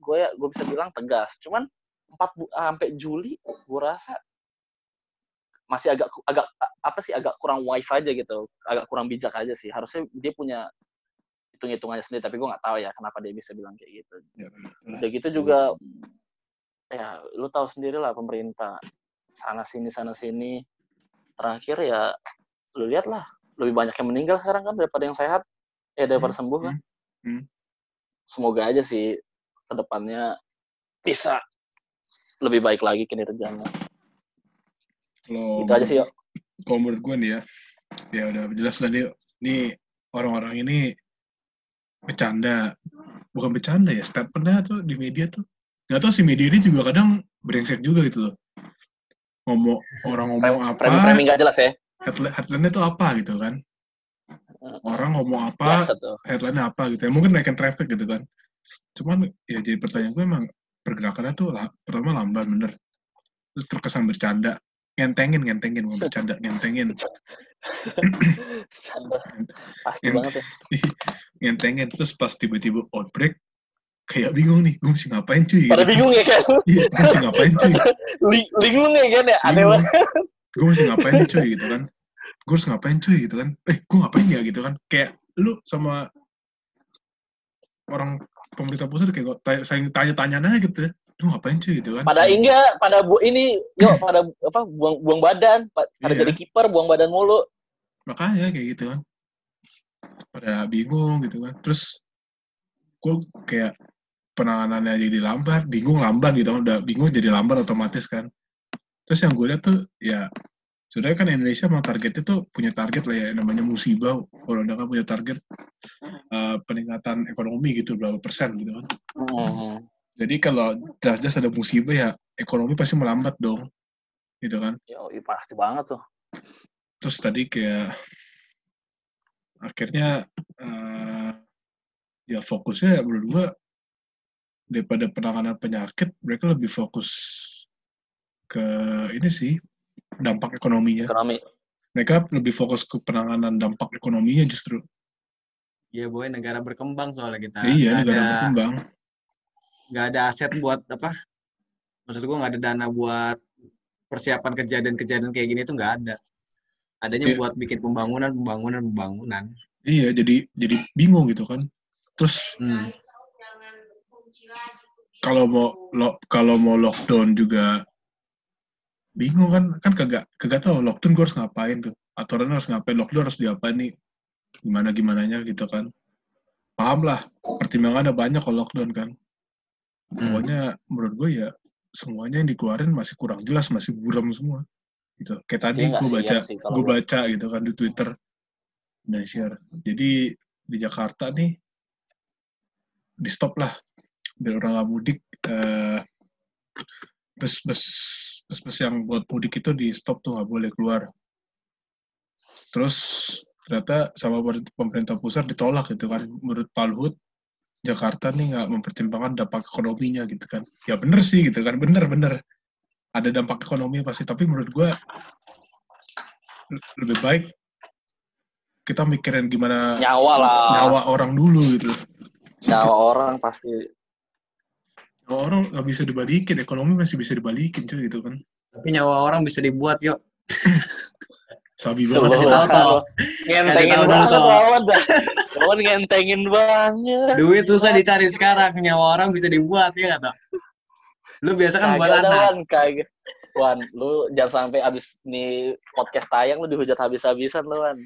gue ya gue bisa bilang tegas. Cuman empat sampai Juli gue rasa masih agak agak apa sih agak kurang wise aja gitu. Agak kurang bijak aja sih. Harusnya dia punya hitung hitungannya sendiri tapi gue nggak tahu ya kenapa dia bisa bilang kayak gitu. Ya, udah gitu juga ya lu tahu sendiri lah pemerintah. Sana sini sana sini. Terakhir ya lu lihat lah. Lebih banyak yang meninggal sekarang kan daripada yang sehat. Eh daripada Hmm, sembuh kan. hmm. semoga aja sih ke depannya bisa lebih baik lagi kinerjanya Kalau itu aja sih yuk kalau menurut gue nih ya, ya udah jelas lah nih, nih orang-orang ini bercanda, bukan bercanda ya, statementnya tuh di media tuh, nggak tahu si media ini juga kadang brengsek juga gitu loh. Ngomong orang ngomong apa, framing framing gak jelas ya headline, headline-nya tuh apa gitu kan. Orang ngomong apa, headline-nya apa gitu ya. Mungkin naikin traffic gitu kan. Cuman ya jadi pertanyaan gue emang pergerakannya tuh la- pertama lambat bener. Terus terkesan bercanda. ngentengin ngentengin mau bercanda ngentengin. Pasti banget ya. ngentengin terus pas tiba-tiba outbreak kayak bingung nih gue mesti ngapain cuy Pada gitu. bingung ya kan? iya gue mesti ngapain cuy Ling- Linglung ya kan ya? Aneh banget. gue mesti ngapain nih cuy gitu kan gue harus ngapain cuy gitu kan eh gue ngapain ya gitu kan kayak lu sama orang pemerintah pusat kayak tanya, saling tanya-tanya aja gitu. Lu ngapain cuy gitu kan? Pada enggak, pada bu ini, yuk pada apa buang buang badan, pa- pada Iya. jadi kiper buang badan mulu. makanya kayak gitu kan. Pada bingung gitu kan. Terus gue kayak penanganannya jadi lambat bingung lambat gitu kan. Udah bingung jadi lambat otomatis kan. Terus yang gue lihat tuh ya sebenarnya kan Indonesia mau targetnya tuh punya target lah ya namanya musibah kalau udah kan punya target eh, peningkatan ekonomi gitu berapa persen gitu kan Hmm. jadi kalau jelas-jelas ada musibah ya ekonomi pasti melambat dong gitu kan ih, pasti banget tuh. terus tadi kayak akhirnya eh, ya fokusnya menurut gua daripada penanganan penyakit mereka lebih fokus ke ini sih dampak ekonominya Ekonomi. mereka lebih fokus ke penanganan dampak ekonominya justru Iya boy, negara berkembang soalnya kita. iya Nggak negara ada, berkembang nggak ada aset buat apa? Maksud gua nggak ada dana buat persiapan kejadian-kejadian kayak gini tuh nggak ada. Adanya Iya. buat bikin pembangunan, pembangunan, pembangunan. iya jadi jadi bingung gitu kan terus Hmm. kalau mau lo kalau mau lockdown juga bingung kan kan kagak kagak tahu lockdown gue harus ngapain tuh. Aturannya harus ngapain lockdown harus diapain nih? Gimana gimananya gitu kan. Paham lah pertimbangannya banyak kalau lockdown kan. Hmm. pokoknya menurut gue ya semuanya yang dikeluarin masih kurang jelas masih buram semua. Gitu. Kayak tadi gue baca gue baca gitu kan di twitter. Dan share jadi di Jakarta nih di stop lah. Biar orang nggak mudik eh, bus bus bus bus yang buat mudik itu di stop tuh nggak boleh keluar terus ternyata sama pemerintah pusat ditolak gitu kan menurut Pak Luhut Jakarta nih nggak mempertimbangkan dampak ekonominya gitu kan ya bener sih gitu kan bener bener ada dampak ekonomi pasti tapi menurut gua le- lebih baik kita mikirin gimana Nyawa lah. nyawa orang dulu gitu Nyawa orang pasti. Nyawa orang nggak bisa dibalikin ekonomi masih bisa dibalikin cuy gitu kan Tapi nyawa orang bisa dibuat yuk. sabi banget kasih tahu, Toh. Ngentengin banget lawan dah. Lawan ngentengin banget. Duit susah dicari sekarang, nyawa orang bisa dibuat ya toh? Lu biasa kan buat anak. Kagak. Wan, lu jangan sampai abis nih podcast tayang lu dihujat habis-habisan lu, Wan.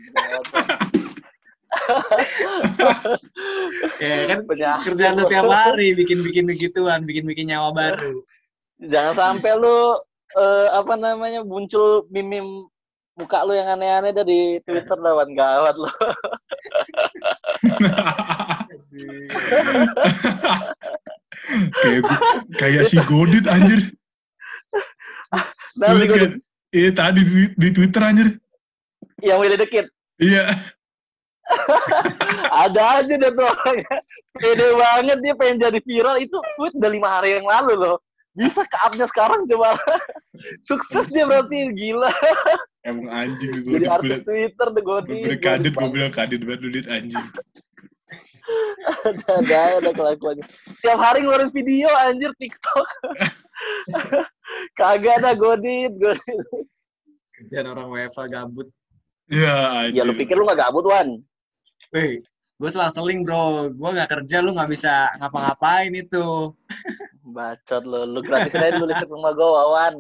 Ya kan Penyakit kerjaan lu tiap hari bikin-bikin begituan, bikin-bikin nyawa baru. Jangan sampai lu eh, apa namanya muncul mimim muka lu yang aneh-aneh dari Twitter dah, Wan. Gawat lu. kayak kayak si Godit anjir Nah, kan? iya tadi di, di Twitter anjir yang Willy dikit. iya Ada aja deh tuh orangnya. Pede banget dia pengen jadi viral. Itu tweet udah lima hari yang lalu loh. Bisa ke up-nya sekarang coba. Sukses dia berarti. Gila. emang anjing gue Jadi gue artis Twitter deh Godi. bener kadet gue bilang kadet banget lu liat anjing Ada, ada, ada kelakuannya. Tiap hari ngeluarin video anjir TikTok. Kagak ada Godit, Godit. Kerjaan orang WFA gabut. iya anjir Ya lu pikir lu gak gabut, Wan? Wih, gue selang-seling bro. Gue nggak kerja, lu nggak bisa ngapa-ngapain itu. Bacot lu. Lu gratisin aja dulu listrik rumah gua, Wan.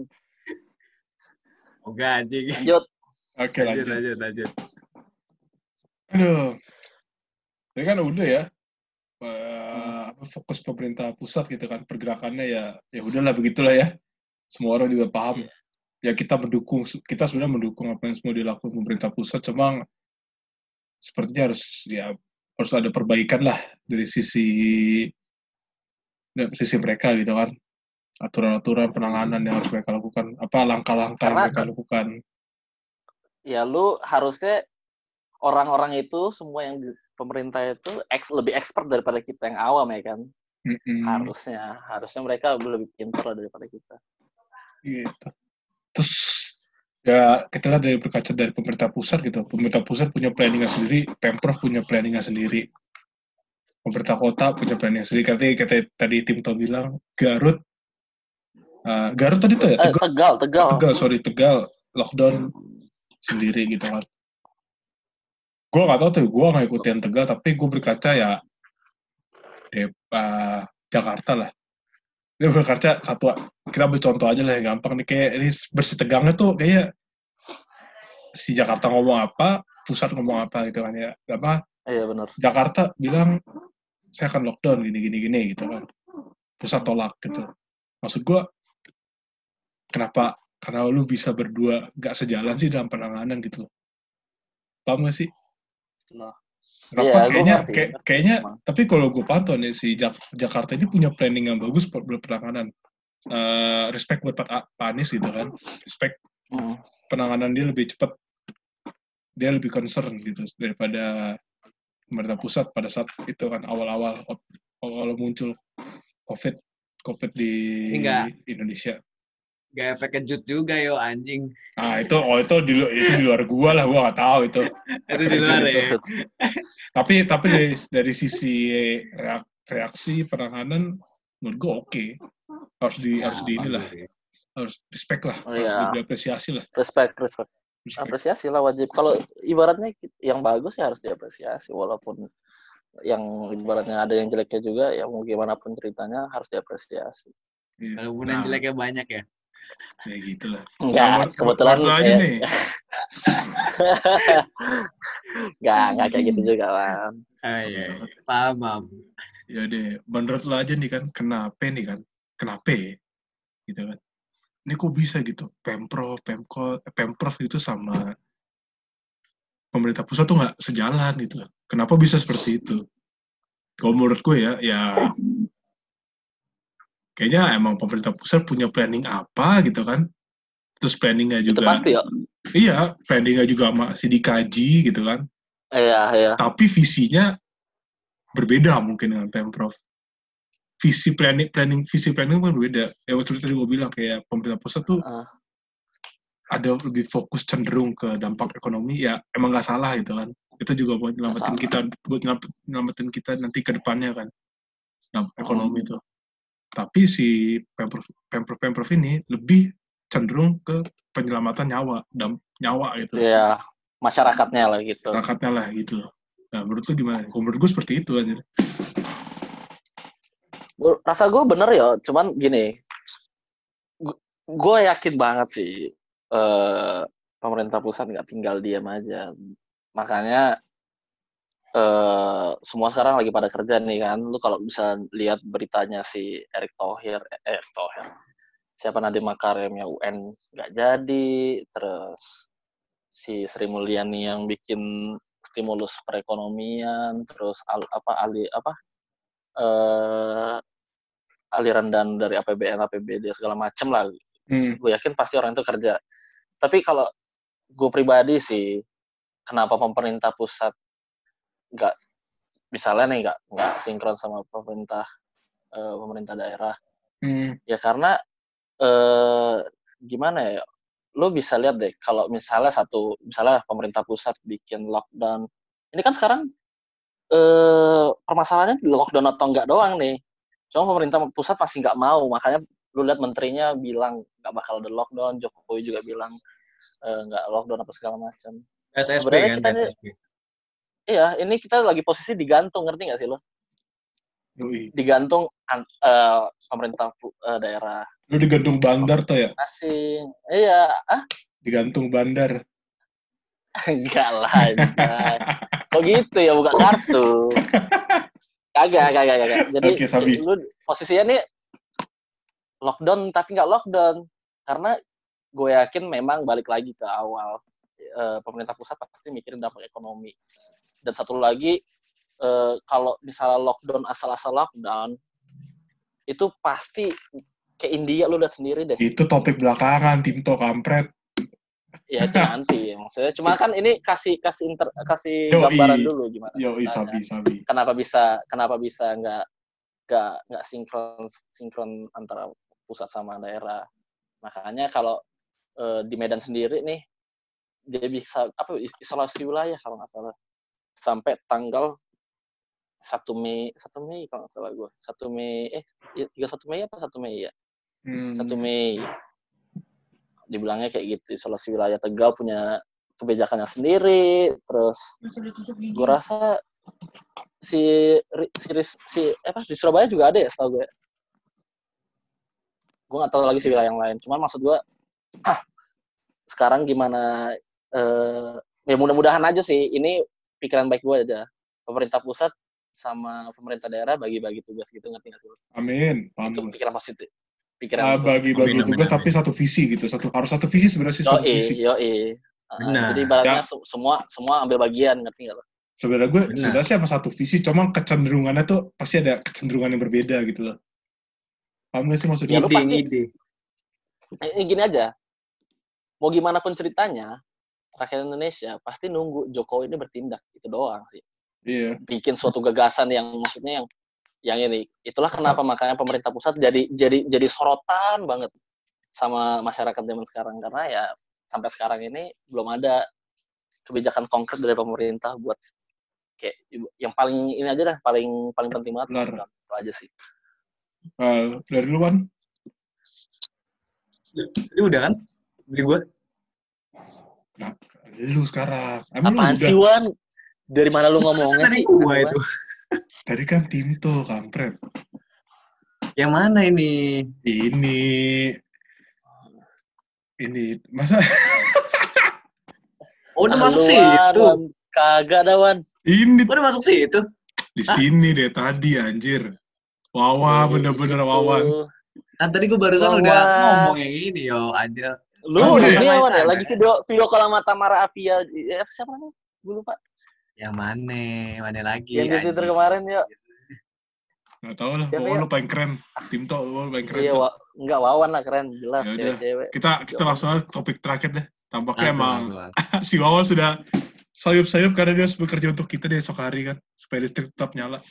Oh gaji. Lanjut. oke Lanjut, lanjut lanjut, lanjut. aduh ini kan udah ya eh, apa, fokus pemerintah pusat gitu kan pergerakannya ya ya udahlah begitulah ya semua orang juga paham ya kita mendukung kita sebenarnya mendukung apa yang semua dilakukan pemerintah pusat cuma sepertinya harus ya harus ada perbaikan lah dari sisi dari sisi mereka gitu kan aturan-aturan penanganan yang harus mereka lakukan apa langkah-langkah yang mereka lakukan Ya lu harusnya orang-orang itu semua yang di pemerintah itu ex, lebih expert daripada kita yang awam ya kan. Mm-mm. Harusnya, harusnya mereka lebih pintar daripada kita. gitu terus ya kita lihat dari berkaca dari pemerintah pusat gitu. Pemerintah pusat punya planningnya sendiri pemprov punya planningnya sendiri. Pemerintah kota punya planningnya sendiri. Katanya kata tadi tim to bilang Garut uh, Garut tadi tuh ya? Eh, Tegal, tegal, tegal. Tegal sorry Tegal. Lockdown sendiri gitu kan gue nggak tahu tuh gue nggak ikutin Tegal tapi gue berkaca ya Dep, uh, Jakarta lah dia berkaca satu kita ambil contoh aja lah yang gampang nih. Kayak ini bersih tegangnya tuh kayak si Jakarta ngomong apa pusat ngomong apa gitu kan ya. Apa? Iya benar. Jakarta bilang saya akan lockdown gini gini gini gitu kan. Pusat tolak gitu. Maksud gue kenapa? Karena lu bisa berdua gak sejalan sih dalam penanganan gitu. Paham gak sih? Nah. Kenapa Iya, kayaknya ngerti. kayak, kayaknya tapi kalau gue pantau nih si Jak- Jakarta ini punya planning yang bagus buat penanganan Eh, respect buat Pak Anies gitu kan respect Hmm. penanganan dia lebih cepat dia lebih concern gitu daripada pemerintah pusat pada saat itu kan awal-awal awal muncul covid covid di Enggak. Indonesia Gak efek kejut juga yo anjing. ah itu oh itu di itu di luar gua lah gua nggak tahu itu Itu di luar ya. tapi tapi dari dari sisi reak- reaksi penanganan menurut gua oke harus di harus di inilah harus respect lah Oh, harus iya. diapresiasi lah Respect, respect. Respect. Apresiasi lah wajib. Kalau ibaratnya yang bagus ya harus diapresiasi walaupun yang ibaratnya ada yang jeleknya juga ya mau gimana pun ceritanya harus diapresiasi. Iya. Walaupun Nah, yang jeleknya banyak ya. Ya gitu lah Enggak, kebetulan aja ya, nih. Enggak, enggak kayak gitu juga kan. Ah, iya, iya. Paham, paham. ya deh menurut lo aja nih kan kenapa nih kan? Kenapa gitu kan? Ini kok bisa gitu? Pemprov pemko eh, pemprov itu sama pemerintah pusat tuh nggak sejalan gitu kan? Kenapa bisa seperti itu? Kalau menurut gue ya ya kayaknya emang pemerintah pusat punya planning apa gitu kan. Terus planningnya Itu juga pasti ya. iya planningnya juga masih dikaji gitu kan. Iya, iya. tapi visinya berbeda mungkin dengan pemprov. Visi planning planning visi planning kan berbeda. Ya waktu tadi gue bilang kayak pemerintah pusat tuh Ah. ada lebih fokus cenderung ke dampak ekonomi ya emang nggak salah gitu kan. Itu juga buat nyelamatin kita buat nyelam- nyelamatin kita nanti ke depannya kan. Dampak ekonomi itu tapi si pemprov pemprov pemprov ini lebih cenderung ke penyelamatan nyawa dam nyawa gitu Iya, masyarakatnya lah gitu. masyarakatnya lah gitu loh. Nah, menurut lu gimana? Kalau menurut gue seperti itu anjir. Rasa gue bener ya cuman gini gue yakin banget sih eh, pemerintah pusat nggak tinggal diam aja makanya eh, semua sekarang lagi pada kerja nih kan lu kalau bisa lihat beritanya si Erick Thohir eh, Erick Thohir siapa Nadiem Makarim yang UN nggak jadi terus si Sri Mulyani yang bikin stimulus perekonomian terus al, apa ali apa eh aliran dan dari APBN, APBD segala macem lah. Hmm. Gue yakin pasti orang itu kerja. Tapi kalau gue pribadi sih, kenapa pemerintah pusat nggak misalnya nih nggak nggak sinkron sama pemerintah eh, pemerintah daerah? Hmm. Ya karena eh, gimana ya? Lo bisa lihat deh kalau misalnya satu misalnya pemerintah pusat bikin lockdown. Ini kan sekarang eh permasalahannya di lockdown atau enggak doang nih. Cuma pemerintah pusat masih nggak mau, makanya lu lihat menterinya bilang nggak bakal ada lockdown, Jokowi juga bilang eh, nggak lockdown apa segala macam. SSB Sebenarnya kan, kita SSB. Iya, ini kita lagi posisi digantung, ngerti nggak sih lo? Yoi. Digantung an- eh, pemerintah eh, daerah Lu digantung bandar tuh ya? asing. Iya, ah Digantung bandar. enggak lah. Kok gitu ya buka kartu? Kagak, kagak, kagak. Jadi Sabi. lu posisinya nih lockdown tapi nggak lockdown karena gue yakin memang balik lagi ke awal eh, pemerintah pusat pasti mikirin dampak ekonomi dan satu lagi eh, kalau misalnya lockdown asal-asal lockdown itu pasti ke India lu lihat sendiri deh Itu topik belakangan, Timto kampret. ya itu nanti maksudnya cuma kan ini kasih kasih inter, kasih Yoi. gambaran dulu gimana Yoi, sabi, sabi. kenapa bisa kenapa bisa nggak nggak nggak sinkron sinkron antara pusat sama daerah makanya kalau eh, di Medan sendiri nih dia bisa apa isolasi wilayah kalau nggak salah sampai tanggal 1 Mei 1 Mei kalau nggak salah gue 1 Mei eh ya, 31 Mei apa 1 Mei ya? Hmm. 1 Mei. Dibilangnya kayak gitu isolasi wilayah Tegal punya kebijakannya sendiri terus gue rasa si si, si apa di Surabaya juga ada ya setahu gue gue nggak tahu lagi sih wilayah yang lain cuman maksud gue ah, sekarang gimana eh ya mudah-mudahan aja sih ini pikiran baik gue aja pemerintah pusat sama pemerintah daerah bagi-bagi tugas gitu ngerti nggak sih lo? Amin, paham itu pikiran positif Ah, pikiran bagi-bagi Amin, amin, tugas amin. tapi satu visi gitu. Satu harus satu visi sebenarnya sih satu yo visi. yo Benar. jadi ibaratnya Ya. se- semua semua ambil bagian ngerti nggak lo? Sebenarnya gue Benar. sebenarnya sih sama satu visi, cuma kecenderungannya tuh pasti ada kecenderungan yang berbeda gitu loh. Paham gak sih maksudnya? Ya, Ide, pasti- ide. Nah, ini gini aja mau gimana pun ceritanya rakyat Indonesia pasti nunggu Jokowi ini bertindak itu doang sih Iya. bikin suatu gagasan yang maksudnya yang yang ini itulah kenapa makanya pemerintah pusat jadi jadi jadi sorotan banget sama masyarakat zaman sekarang karena ya sampai sekarang ini belum ada kebijakan konkret dari pemerintah buat kayak yang paling ini aja dah paling paling penting banget Benar. itu aja sih Ah, dari lu kan? Ini udah kan? Beli gue? Nah, lu sekarang. Emang apaan sih Wan dari mana lu ngomongnya Tadi sih gue Wan? itu. Tadi kan Timto, kampret. Yang mana ini? Ini ini masa Oh, udah Ah, masuk sih itu. Kagak dah Wan ini Udah masuk sih itu. di sini deh tadi anjir. Wawa, Di bener-bener situ. wawan. Kan tadi gue barusan Wah, udah ngomong yang ini yo aja. Lu Oh, ini iya. Wan ya, lagi video video call sama Tamara Avia. Eh, siapa namanya? Gue lupa. Yang mana? Mana lagi? Yang di Twitter kemarin ya. Gak tau lah, Siapa pokoknya ya? lu paling keren. Timto, lu paling keren. Iya, wa, enggak Wawan lah keren, jelas Ya cewek-cewek. Kita kita langsung aja topik terakhir deh. Tampaknya Langsung, emang langsung. si Wawan sudah sayup-sayup karena dia harus bekerja untuk kita di esok hari kan. Supaya listrik tetap nyala.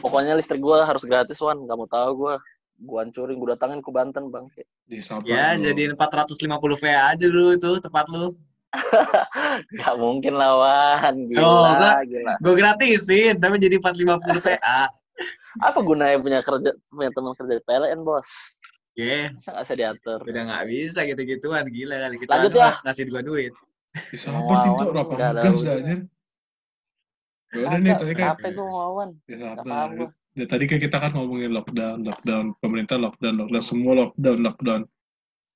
Pokoknya listrik gua harus gratis Wan, nggak mau tahu gua. Gua hancurin, gua datangin ke Banten bang. Di. Ya, dong. jadiin 450 VA aja dulu itu tempat lu. Gak mungkin lah Wan, gila, Oh, enggak. gila. Gue gratisin, tapi jadi 450 VA. Apa gunanya punya kerja punya teman kerja di PLN bos? Ya, Masa nggak bisa diatur? udah nggak bisa gitu-gituan. Gila kali. Kita Lanjut ya. ngasih gua duit. Di sabar Timto, Wawan berapa ada dah anjir. Ya udah nih, tadi kan gua Wawan. Ya Nggak sabar. paham gua. Ya, tadi kan kita kan ngomongin lockdown, lockdown, pemerintah lockdown, lockdown, semua lockdown, lockdown.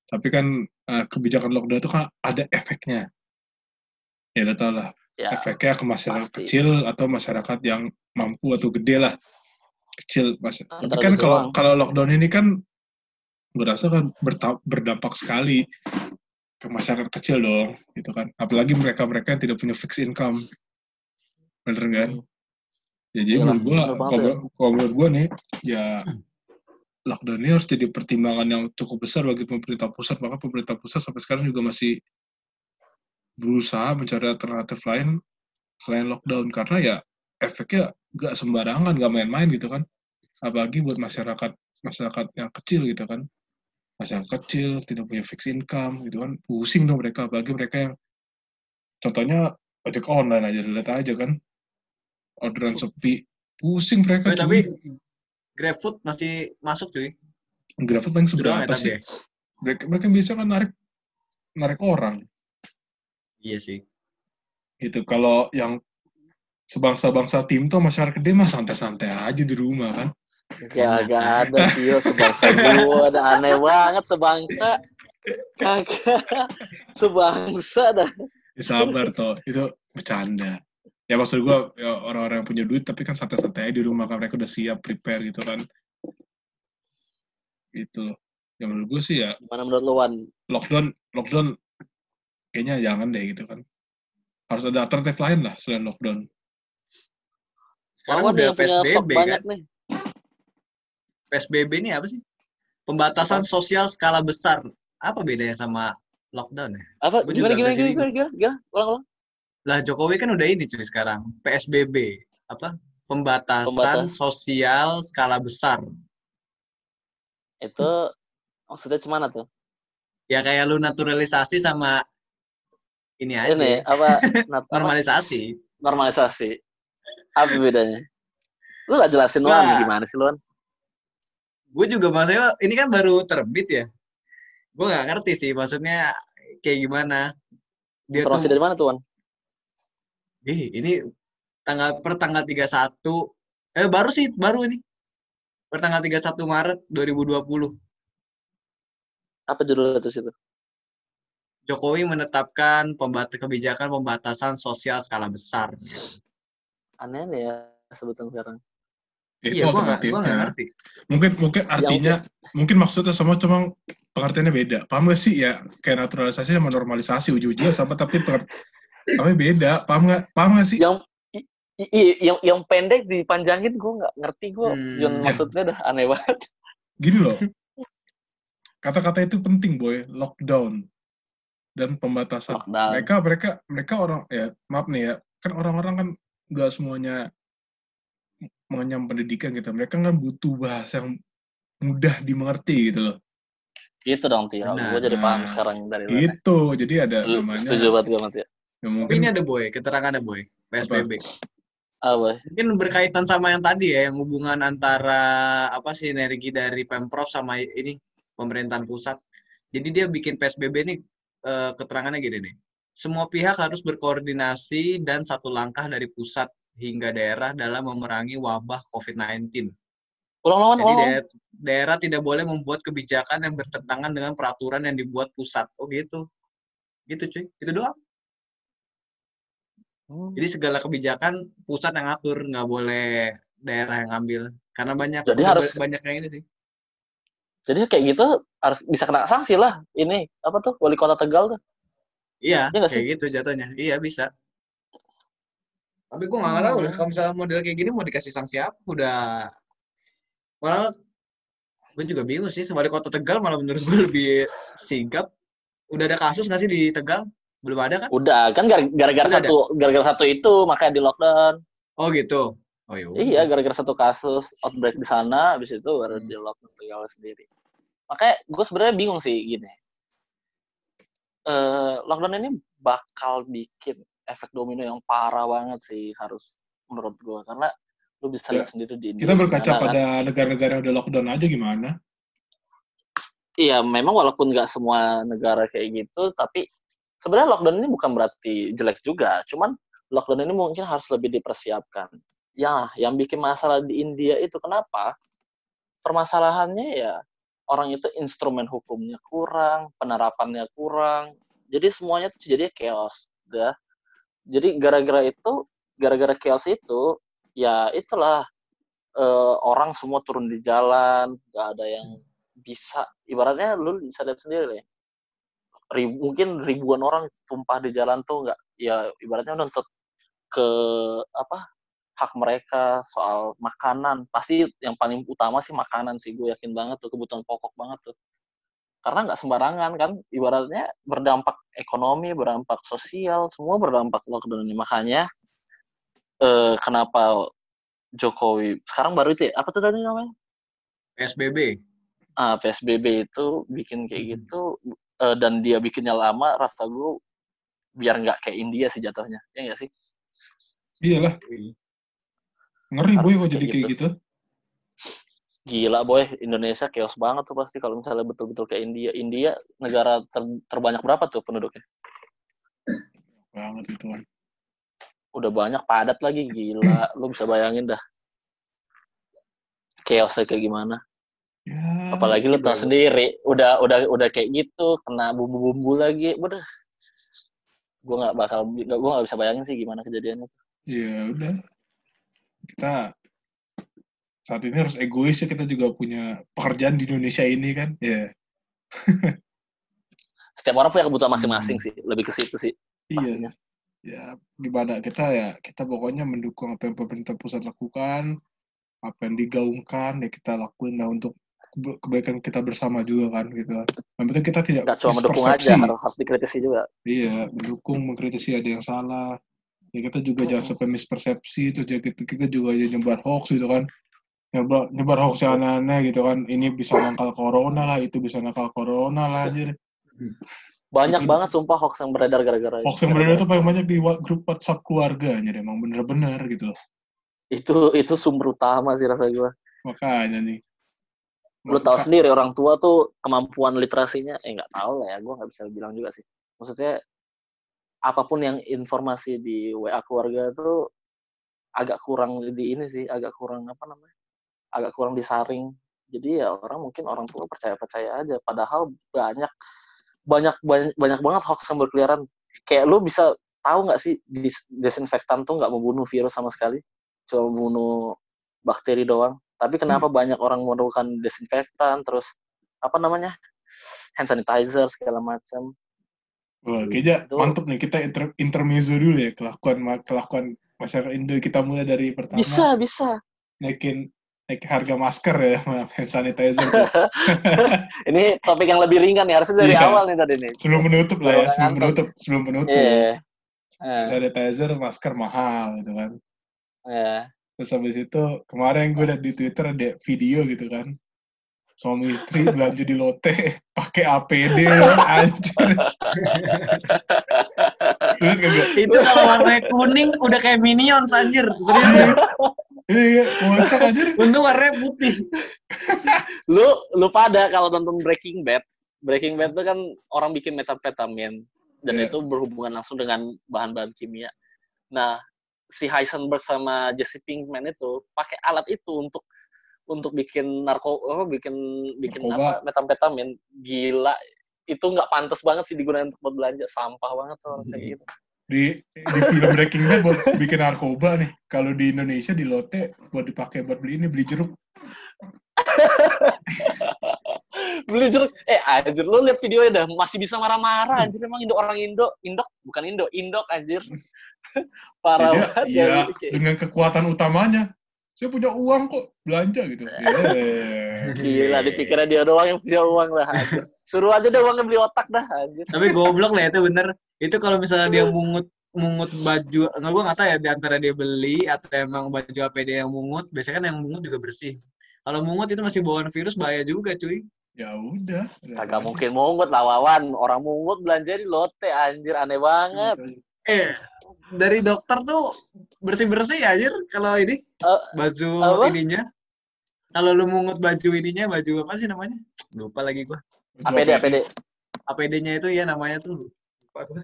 Tapi kan eh, kebijakan lockdown itu kan ada efeknya. Ya udah tau lah, Ya, efeknya ke masyarakat pasti. kecil atau masyarakat yang mampu atau gede lah. Kecil. Mas. Tapi kan kalau kalau lockdown ini kan berasa kan berdampak sekali ke masyarakat kecil dong, gitu kan. Apalagi mereka-mereka yang tidak punya fixed income. Bener kan? Hmm. Ya, jadi menurut kalau ya. kalau menurut gua nih, ya lockdown ini harus jadi pertimbangan yang cukup besar bagi pemerintah pusat. Maka pemerintah pusat sampai sekarang juga masih berusaha mencari alternatif lain selain lockdown. Karena ya efeknya nggak sembarangan, nggak main-main gitu kan. Apalagi buat masyarakat masyarakat yang kecil gitu kan. Masyarakat kecil, tidak punya fixed income gitu kan. Pusing dong mereka, apalagi mereka yang contohnya ojek online aja, lihat aja kan. Orderan sepi, pusing mereka. Cuy. tapi GrabFood masih masuk cuy. GrabFood paling Sudah seberapa nggak sih? ya? Mereka, mereka bisa kan narik narik orang Iya sih. gitu. Kalau yang sebangsa-bangsa tim tuh masyarakat dia mah santai-santai aja di rumah kan. Ya gak ada Tio sebangsa gua ada aneh banget sebangsa. Kagak sebangsa dah. Ya, sabar toh, itu bercanda. Ya maksud gua ya, orang-orang yang punya duit tapi kan santai-santai di rumah kan mereka udah siap prepare gitu kan. Gitu loh. Ya menurut gue sih ya Gimana menurut lu Wan? lockdown lockdown kayaknya jangan deh gitu kan. Harus ada alternatif lain lah selain lockdown. Sekarang Wawan udah yang punya stok PSBB banyak kan. nih. PSBB ini apa sih? Pembatasan sosial skala besar. Apa bedanya sama lockdown ya? Apa? Gimana gimana gimana sini. gimana gimana? Gimana? Ulang ulang. Lah Jokowi kan udah ini cuy sekarang. PSBB. Apa? Pembatasan Pembatas. sosial skala besar. Itu maksudnya cemana tuh? Ya kayak lu naturalisasi sama ini aja. Ini apa? Normalisasi. normalisasi. Apa bedanya? Lu gak jelasin. Luan gimana sih Luan? Gue juga maksudnya ini kan baru terbit ya. Gue nggak ngerti sih maksudnya kayak gimana. Dia Informasi tuh, dari mana tuh Wan? Ih ini tanggal per tanggal 31 eh baru sih baru ini. Per tanggal 31 Maret 2020. Apa judulnya tuh situ? Jokowi menetapkan pembat kebijakan pembatasan sosial skala besar. Aneh nih ya sebutan sekarang. Itu iya, gua ngerti. Mungkin mungkin artinya mungkin maksudnya sama cuma pengertiannya beda. Paham gak sih ya kayak naturalisasi sama normalisasi ujung-ujungnya sama tapi tapi beda. Paham nggak? Paham gak sih? Yang i- i- i- yang yang pendek dipanjangin gue nggak ngerti gue Hmm. tujuan maksudnya dah aneh banget. Gini loh. Kata-kata itu penting boy. Lockdown dan pembatasan. Lockdown. Mereka mereka mereka orang ya maaf nih ya kan orang-orang kan nggak semuanya mengenyam pendidikan gitu. Mereka kan butuh bahasa yang mudah dimengerti gitu loh. Gitu dong Tio. Benar. Gue jadi paham Nah, sekarang dari mana. Gitu. Jadi ada Lu namanya. Setuju banget gue mati. Ya Tapi mungkin ini ada boy, keterangan ada boy, PSBB. Ah boy. Mungkin berkaitan sama yang tadi ya, yang hubungan antara apa sinergi dari pemprov sama ini pemerintahan pusat. Jadi dia bikin PSBB ini eh, keterangannya gini nih. Semua pihak harus berkoordinasi dan satu langkah dari pusat hingga daerah dalam memerangi wabah COVID-19. Ulang lawan, Jadi ulang lawan. daerah, daerah tidak boleh membuat kebijakan yang bertentangan dengan peraturan yang dibuat pusat. Oh gitu. Gitu cuy. Itu doang. Hmm. Jadi segala kebijakan pusat yang ngatur, nggak boleh daerah yang ngambil. Karena banyak Jadi harus- banyak yang ini sih. Jadi kayak gitu harus bisa kena sanksi lah. Ini apa tuh wali kota Tegal tuh? Iya, Iya nggak kayak gitu jatuhnya. Iya bisa. Tapi gue nggak tahu Hmm. deh, kalau misalnya model kayak gini mau dikasih sanksi apa? Udah malah gue juga bingung sih. Wali kota Tegal malah menurut gue lebih sigap. Udah ada kasus nggak sih di Tegal? Belum ada kan? Udah kan gara- gara-gara satu gara-gara satu itu makanya di lockdown. Oh gitu. Oh iya. Iya, gara-gara satu kasus outbreak di sana, habis itu baru Hmm. di lockdown Tegal sendiri. Makanya gue sebenarnya bingung sih gini. Eh, lockdown ini bakal bikin efek domino yang parah banget sih harus menurut gue karena lu bisa Ya, lihat sendiri di India kita berkaca gimana, kan. pada negara-negara yang udah lockdown aja gimana? Iya, memang walaupun nggak semua negara kayak gitu, tapi sebenarnya lockdown ini bukan berarti jelek juga. Cuman lockdown ini mungkin harus lebih dipersiapkan. Ya, yang bikin masalah di India itu kenapa? Permasalahannya ya orang itu instrumen hukumnya kurang, penerapannya kurang. Jadi semuanya tuh jadi chaos, ya. Jadi gara-gara itu, gara-gara chaos itu, ya itulah eh, orang semua turun di jalan, nggak ada yang bisa ibaratnya lu bisa lihat sendiri deh Rib- mungkin ribuan orang tumpah di jalan tuh nggak ya ibaratnya nuntut ke apa hak mereka soal makanan pasti yang paling utama sih makanan sih gue yakin banget tuh kebutuhan pokok banget tuh karena nggak sembarangan kan ibaratnya berdampak ekonomi berdampak sosial semua berdampak lockdown ini makanya eh, kenapa Jokowi sekarang baru itu ya, apa tuh tadi namanya PSBB. ah PSBB itu bikin kayak Hmm. gitu eh, dan dia bikinnya lama rasa gue biar nggak kayak India sih jatuhnya. Ya nggak sih? Iyalah, ngeri boy kok jadi kayak kayak gitu. gila boy. Indonesia chaos banget tuh pasti kalau misalnya betul-betul kayak India. India negara ter- terbanyak berapa tuh penduduknya? Banget itu udah banyak padat lagi gila. Lu bisa bayangin dah. Chaosnya kayak gimana? Ya, apalagi lu tau sendiri udah udah udah kayak gitu kena bumbu-bumbu lagi udah gue nggak bakal gue nggak bisa bayangin sih gimana kejadiannya ya udah. Kita saat ini harus egois ya kita juga punya pekerjaan di Indonesia ini kan. Ya, setiap orang punya kebutuhan masing-masing Hmm. sih lebih ke situ sih iya. pastinya Ya, gimana kita ya kita pokoknya mendukung apa yang pemerintah pusat lakukan, apa yang digaungkan ya kita lakuin lah untuk kebaikan kita bersama juga kan gitu kan. Yang penting kita tidak nggak cuma mendukung aja harus, harus dikritisi juga Iya, mendukung, mengkritisi ada yang salah. Ya kita juga jangan Mm. sampai mispersepsi, terus ya kita, kita juga aja nyebar hoax gitu kan. Nyebar, nyebar hoax yang aneh-aneh gitu kan. Ini bisa nakal corona lah, itu bisa nakal corona lah aja. Banyak Itu- banget sumpah hoax yang beredar gara-gara Hoax yang beredar itu paling banyak di grup WhatsApp keluarga, jadi emang bener-bener gitu loh. itu itu sumber utama sih rasa gue. Makanya nih. Lu tahu sendiri orang tua tuh kemampuan literasinya eh nggak tahu lah ya, gue nggak bisa bilang juga sih. Maksudnya apa pun yang informasi di WA keluarga tuh agak kurang di ini sih, agak kurang apa namanya? Agak kurang disaring. Jadi ya orang mungkin orang tua percaya-percaya aja padahal banyak banyak banyak, banyak banget hoax yang berkeliaran. Kayak lu bisa tahu nggak sih dis- desinfektan tuh nggak membunuh virus sama sekali, cuma membunuh bakteri doang. Tapi kenapa banyak orang memerlukan desinfektan terus apa namanya hand sanitizer segala macam. Wah, kayaknya Itu- mantep nih kita inter intermezzo dulu ya kelakuan kelakuan masyarakat Indo kita mulai dari pertama Bisa bisa. naikin naik harga masker ya hand sanitizer. Ini topik yang lebih ringan nih harusnya dari Iya. awal nih tadi nih. sebelum menutup lah ya sebelum ngantuk. menutup sebelum menutup Iya. Eh, sanitizer masker mahal gitu kan iya. Terus habis itu kemarin gue liat di Twitter ada video gitu kan suami istri belanja di lote pakai APD anjir kagak? Itu kalau warnanya kuning udah kayak minions anjir. Serius deh. Iya, kocak aja. Untung warnanya putih. Lu lu pada kalau nonton Breaking Bad, Breaking Bad itu kan orang bikin metamfetamin dan Iya. itu berhubungan langsung dengan bahan-bahan kimia. Nah, si Heisenberg sama Jesse Pinkman itu pakai alat itu untuk untuk bikin narko apa bikin bikin Narkoba. apa metamfetamin gila itu nggak pantas banget sih digunakan untuk buat belanja sampah banget tuh Hmm. kayak gitu Di, di film Breaking Bad buat bikin narkoba nih. Kalau di Indonesia di lote buat dipakai buat beli ini beli jeruk. beli jeruk eh anjir lu lihat videonya dah masih bisa marah-marah anjir emang Indo orang Indo Indok bukan Indo Indok anjir parah Dia, banget ya, ya kayak- dengan kekuatan utamanya. Saya punya uang kok belanja gitu. Yeah. gila dipikirnya dia doang yang punya uang lah anjir. suruh aja deh uangnya beli otak dah anjir Tapi goblok lah itu bener. Itu kalau misalnya dia mungut mungut baju, enggak gua nggak tahu ya di antara dia beli atau emang baju APD yang mungut, biasanya kan yang mungut juga bersih. Kalau mungut itu masih bawaan virus bahaya juga cuy. Ya udah. kagak mungkin mungut lah Wawan orang mungut belanja di lote anjir aneh banget Eh, dari dokter tuh bersih-bersih ya anjir kalau ini Eh, baju apa? ininya. Kalau lu mungut baju ininya, baju apa sih namanya? Lupa lagi gua. APD APD APD-nya itu ya namanya tuh lupa gua.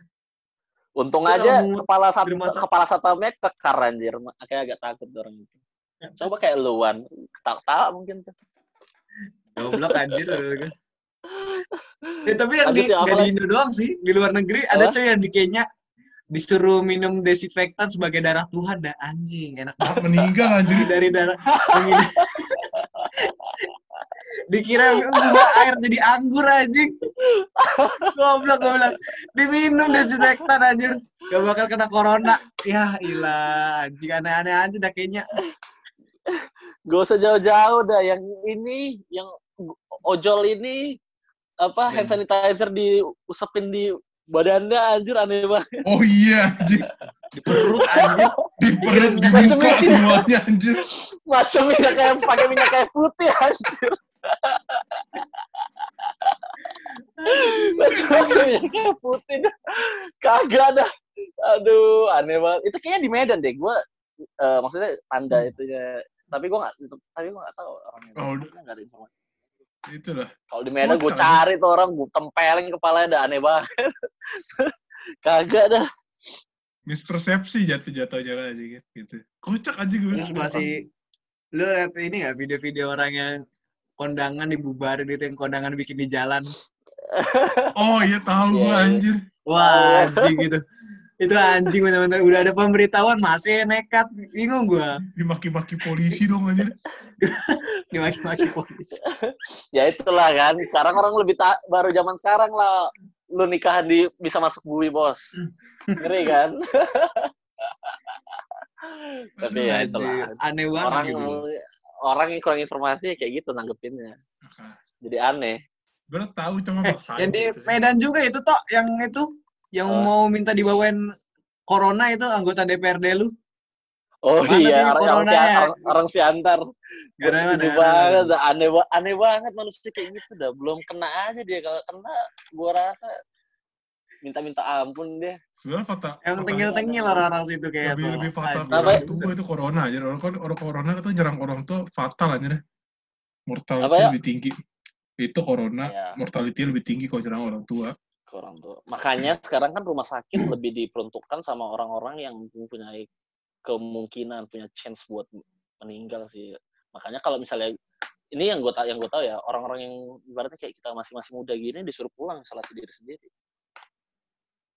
untung Itu aja kepala sat kepala satpamnya kekar anjir kayak agak takut orang itu coba kayak luan ketawa mungkin tuh Goblok anjir. eh, tapi yang Lanjut di, ya, di? Indo doang sih. Di luar negeri ada coy yang di Kenya disuruh minum desinfektan sebagai darah Tuhan dah anjing. Enak Ah, meninggal anjir. dari darah dikira gua air jadi anggur anjing. Goblok goblok. Diminum desinfektan anjir gak bakal kena corona. Ya ilah anjing. Aneh-aneh aja dah kayaknya. Gak usah jauh-jauh dah. Yang ini yang ojol ini apa hand sanitizer diusapin di badannya anjir aneh banget. Oh iya anjir. di perut anjir. Di perut dibuka ini. semuanya anjir. macam minyak kayak pakai minyak kayak putih anjir. Macam minyak kayak putih. Dah kagak dah. Aduh aneh banget. Itu kayaknya di Medan deh. Gue maksudnya tanda itunya. Tapi gue nggak tapi gue nggak tahu orangnya. Oh, nggak ada informasi Itulah. kalau di Medan gue cari tuh orang gue tempelin kepalanya dah aneh banget kagak dah Mispersepsi jatuh-jatuhnya aja gitu. Kocak aja gue. terus masih lu lihat ini nggak video-video orang yang kondangan dibubarin itu yang kondangan bikin di jalan Oh iya tahu gue Iya, iya. anjir. wah anjing gitu itu anjing bener-bener. Udah ada pemberitahuan masih nekat. Bingung gua. Dimaki-maki polisi dong anjir. dimaki-maki polisi. Ya itulah kan. Sekarang orang lebih tak baru zaman sekarang lah. Lu nikahan di bisa masuk bui bos. Ngeri kan? Tapi ya itulah. aneh banget orang gitu. orang yang kurang informasi kayak gitu nanggepinnya. Jadi aneh. Gue tahu cuma eh, yang di gitu. Medan juga itu toh yang itu yang Apa? mau minta dibawain corona itu anggota DPRD lu Oh Mana iya, sih orang, orang, si, coronanya? orang, orang si antar. Ada, ada, banget, aneh, aneh banget manusia kayak gitu dah. Belum kena aja dia kalau kena, gua rasa minta-minta ampun dia. Sebenarnya fatal. Yang tengil-tengil orang-orang situ kayak lebih tuh. lebih fatal orang tua itu corona aja orang kan orang corona itu nyerang orang tua fatal aja deh mortality ya? lebih tinggi itu corona Ya. mortality lebih tinggi kalau nyerang orang tua ke orang tua. Makanya sekarang kan rumah sakit lebih diperuntukkan sama orang-orang yang mempunyai kemungkinan punya chance buat meninggal sih. Makanya kalau misalnya ini yang gue yang gue tahu ya orang-orang yang ibaratnya kayak kita masih masih muda gini disuruh pulang isolasi diri sendiri.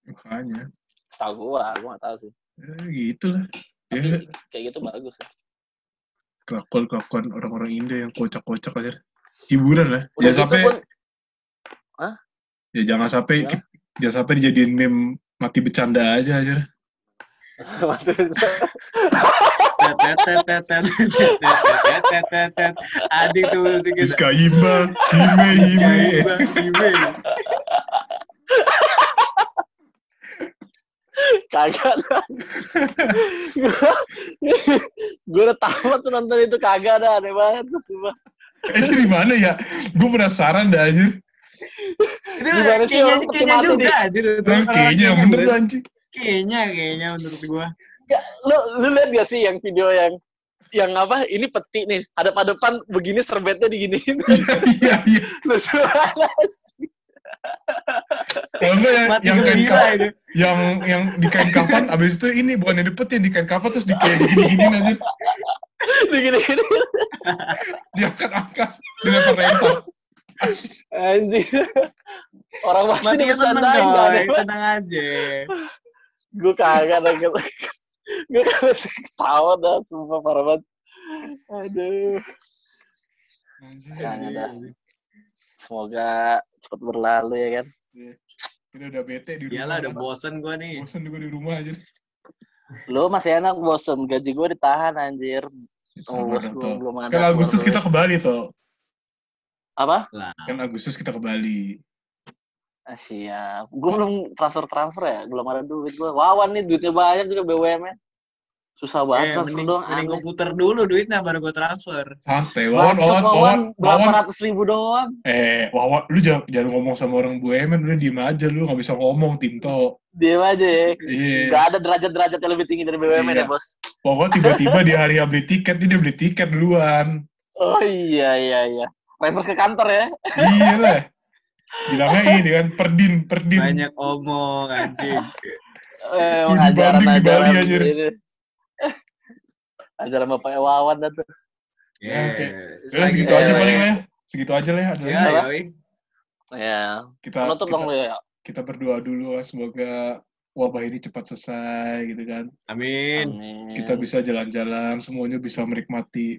makanya Setahu gua, gua nggak tahu sih. ya, gitu lah Tapi ya kayak gitu bagus ya. kelakuan kelakuan orang-orang Indo yang kocak-kocak aja hiburan lah Udah jangan gitu sampai pun ya jangan sampai Ya. jangan sampai dijadiin meme mati bercanda aja aja Adik tuh musiknya. Iskaimba hime hime Hime. kagak gue udah tamat tuh nonton itu kagak ada aneh banget tuh sumpah. Eh, itu di mana ya gue penasaran dah anjir Itu Gimana sih kayaknya orang kayaknya juga di- anjir itu. Nah, kayaknya yang bener anjing Kayaknya kayaknya menurut gua. Ya, lu lu lihat gak sih yang video yang yang apa ini peti nih hadap-hadapan begini serbetnya diginiin. Iya iya iya. Lucu banget. kalau enggak yang, Mati yang kain kafan yang yang di kain kafan abis itu ini bukan yang dipetin di kain kafan terus di kayak gini-gini aja. Digini-gini diangkat-angkat dilempar lempar anjing. Orang mati Mati ada coy, tenang aja. gue kagak ada gitu. Gue kagak ketawa dah sumpah parah banget. Aduh. Jangan dah. semoga cepat berlalu ya kan? Udah udah bete di rumah Iyalah udah bosen gua nih. bosan juga di rumah aja lu masih enak bosen. Gaji gue ditahan anjir. Oh, belum, belum ada kan Agustus kita ke Bali toh apa? Lah, kan Agustus kita ke Bali. Ah, siap. Gue belum transfer transfer ya belum ada duit gue wawan nih duitnya banyak juga BUMN susah banget eh, transfer mending, doang mending gua aneh. puter dulu duitnya baru gua transfer. santai wawan wawan wawan wawan berapa wawan. ratus ribu doang. Eh wawan lu jangan jangan ngomong sama orang BUMN lu diem aja lu nggak bisa ngomong Tinto dia aja ya. Iya. Gak ada derajat-derajat yang lebih tinggi dari BUMN Iya. ya bos. Pokoknya tiba-tiba di hari beli tiket dia beli tiket duluan. Oh iya iya iya reverse ke kantor ya iya lah bilangnya ini kan perdin perdin Banyak omong anjing. eh, Lu dibanding di Bali, anjir. ini. ajaran bapaknya wawan dah tuh Ya, oke. Ya, segitu Eh, aja paling lah ya segitu aja lah ya ada Ya, yoi. ya kita penutup kita, dong ya kita berdoa dulu lah semoga wabah ini cepat selesai gitu kan Amin. Amin. kita bisa jalan-jalan semuanya bisa menikmati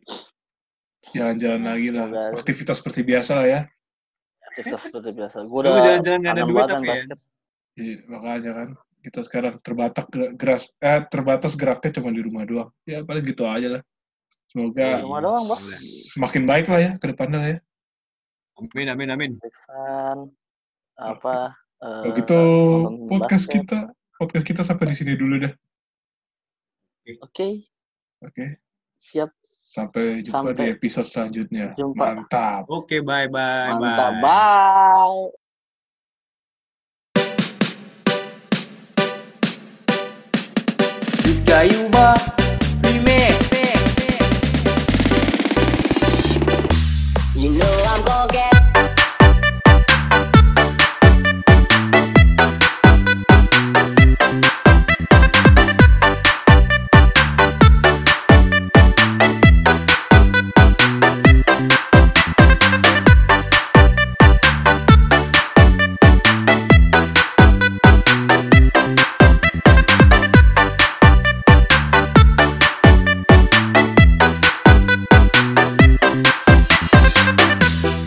jalan-jalan Ya, lagi lah. aktivitas seperti biasa lah ya. Aktivitas seperti biasa. Gue udah jalan-jalan ada duit tapi ya. Iya, makanya kan. Kita sekarang terbatas geras eh terbatas geraknya cuma di rumah doang. Ya paling gitu aja lah. Semoga Di rumah doang, Bos. semakin baik lah ya ke depannya lah ya. Amin, amin, amin. Dixon, apa eh, kalau gitu podcast basket. kita podcast kita sampai di sini dulu dah oke. Oke. Siap Sampai jumpa Sampai di episode selanjutnya. Jumpa. Mantap. Oke, okay, bye bye. Mantap, bye. bye. Discayuba Remake You know I'm gonna get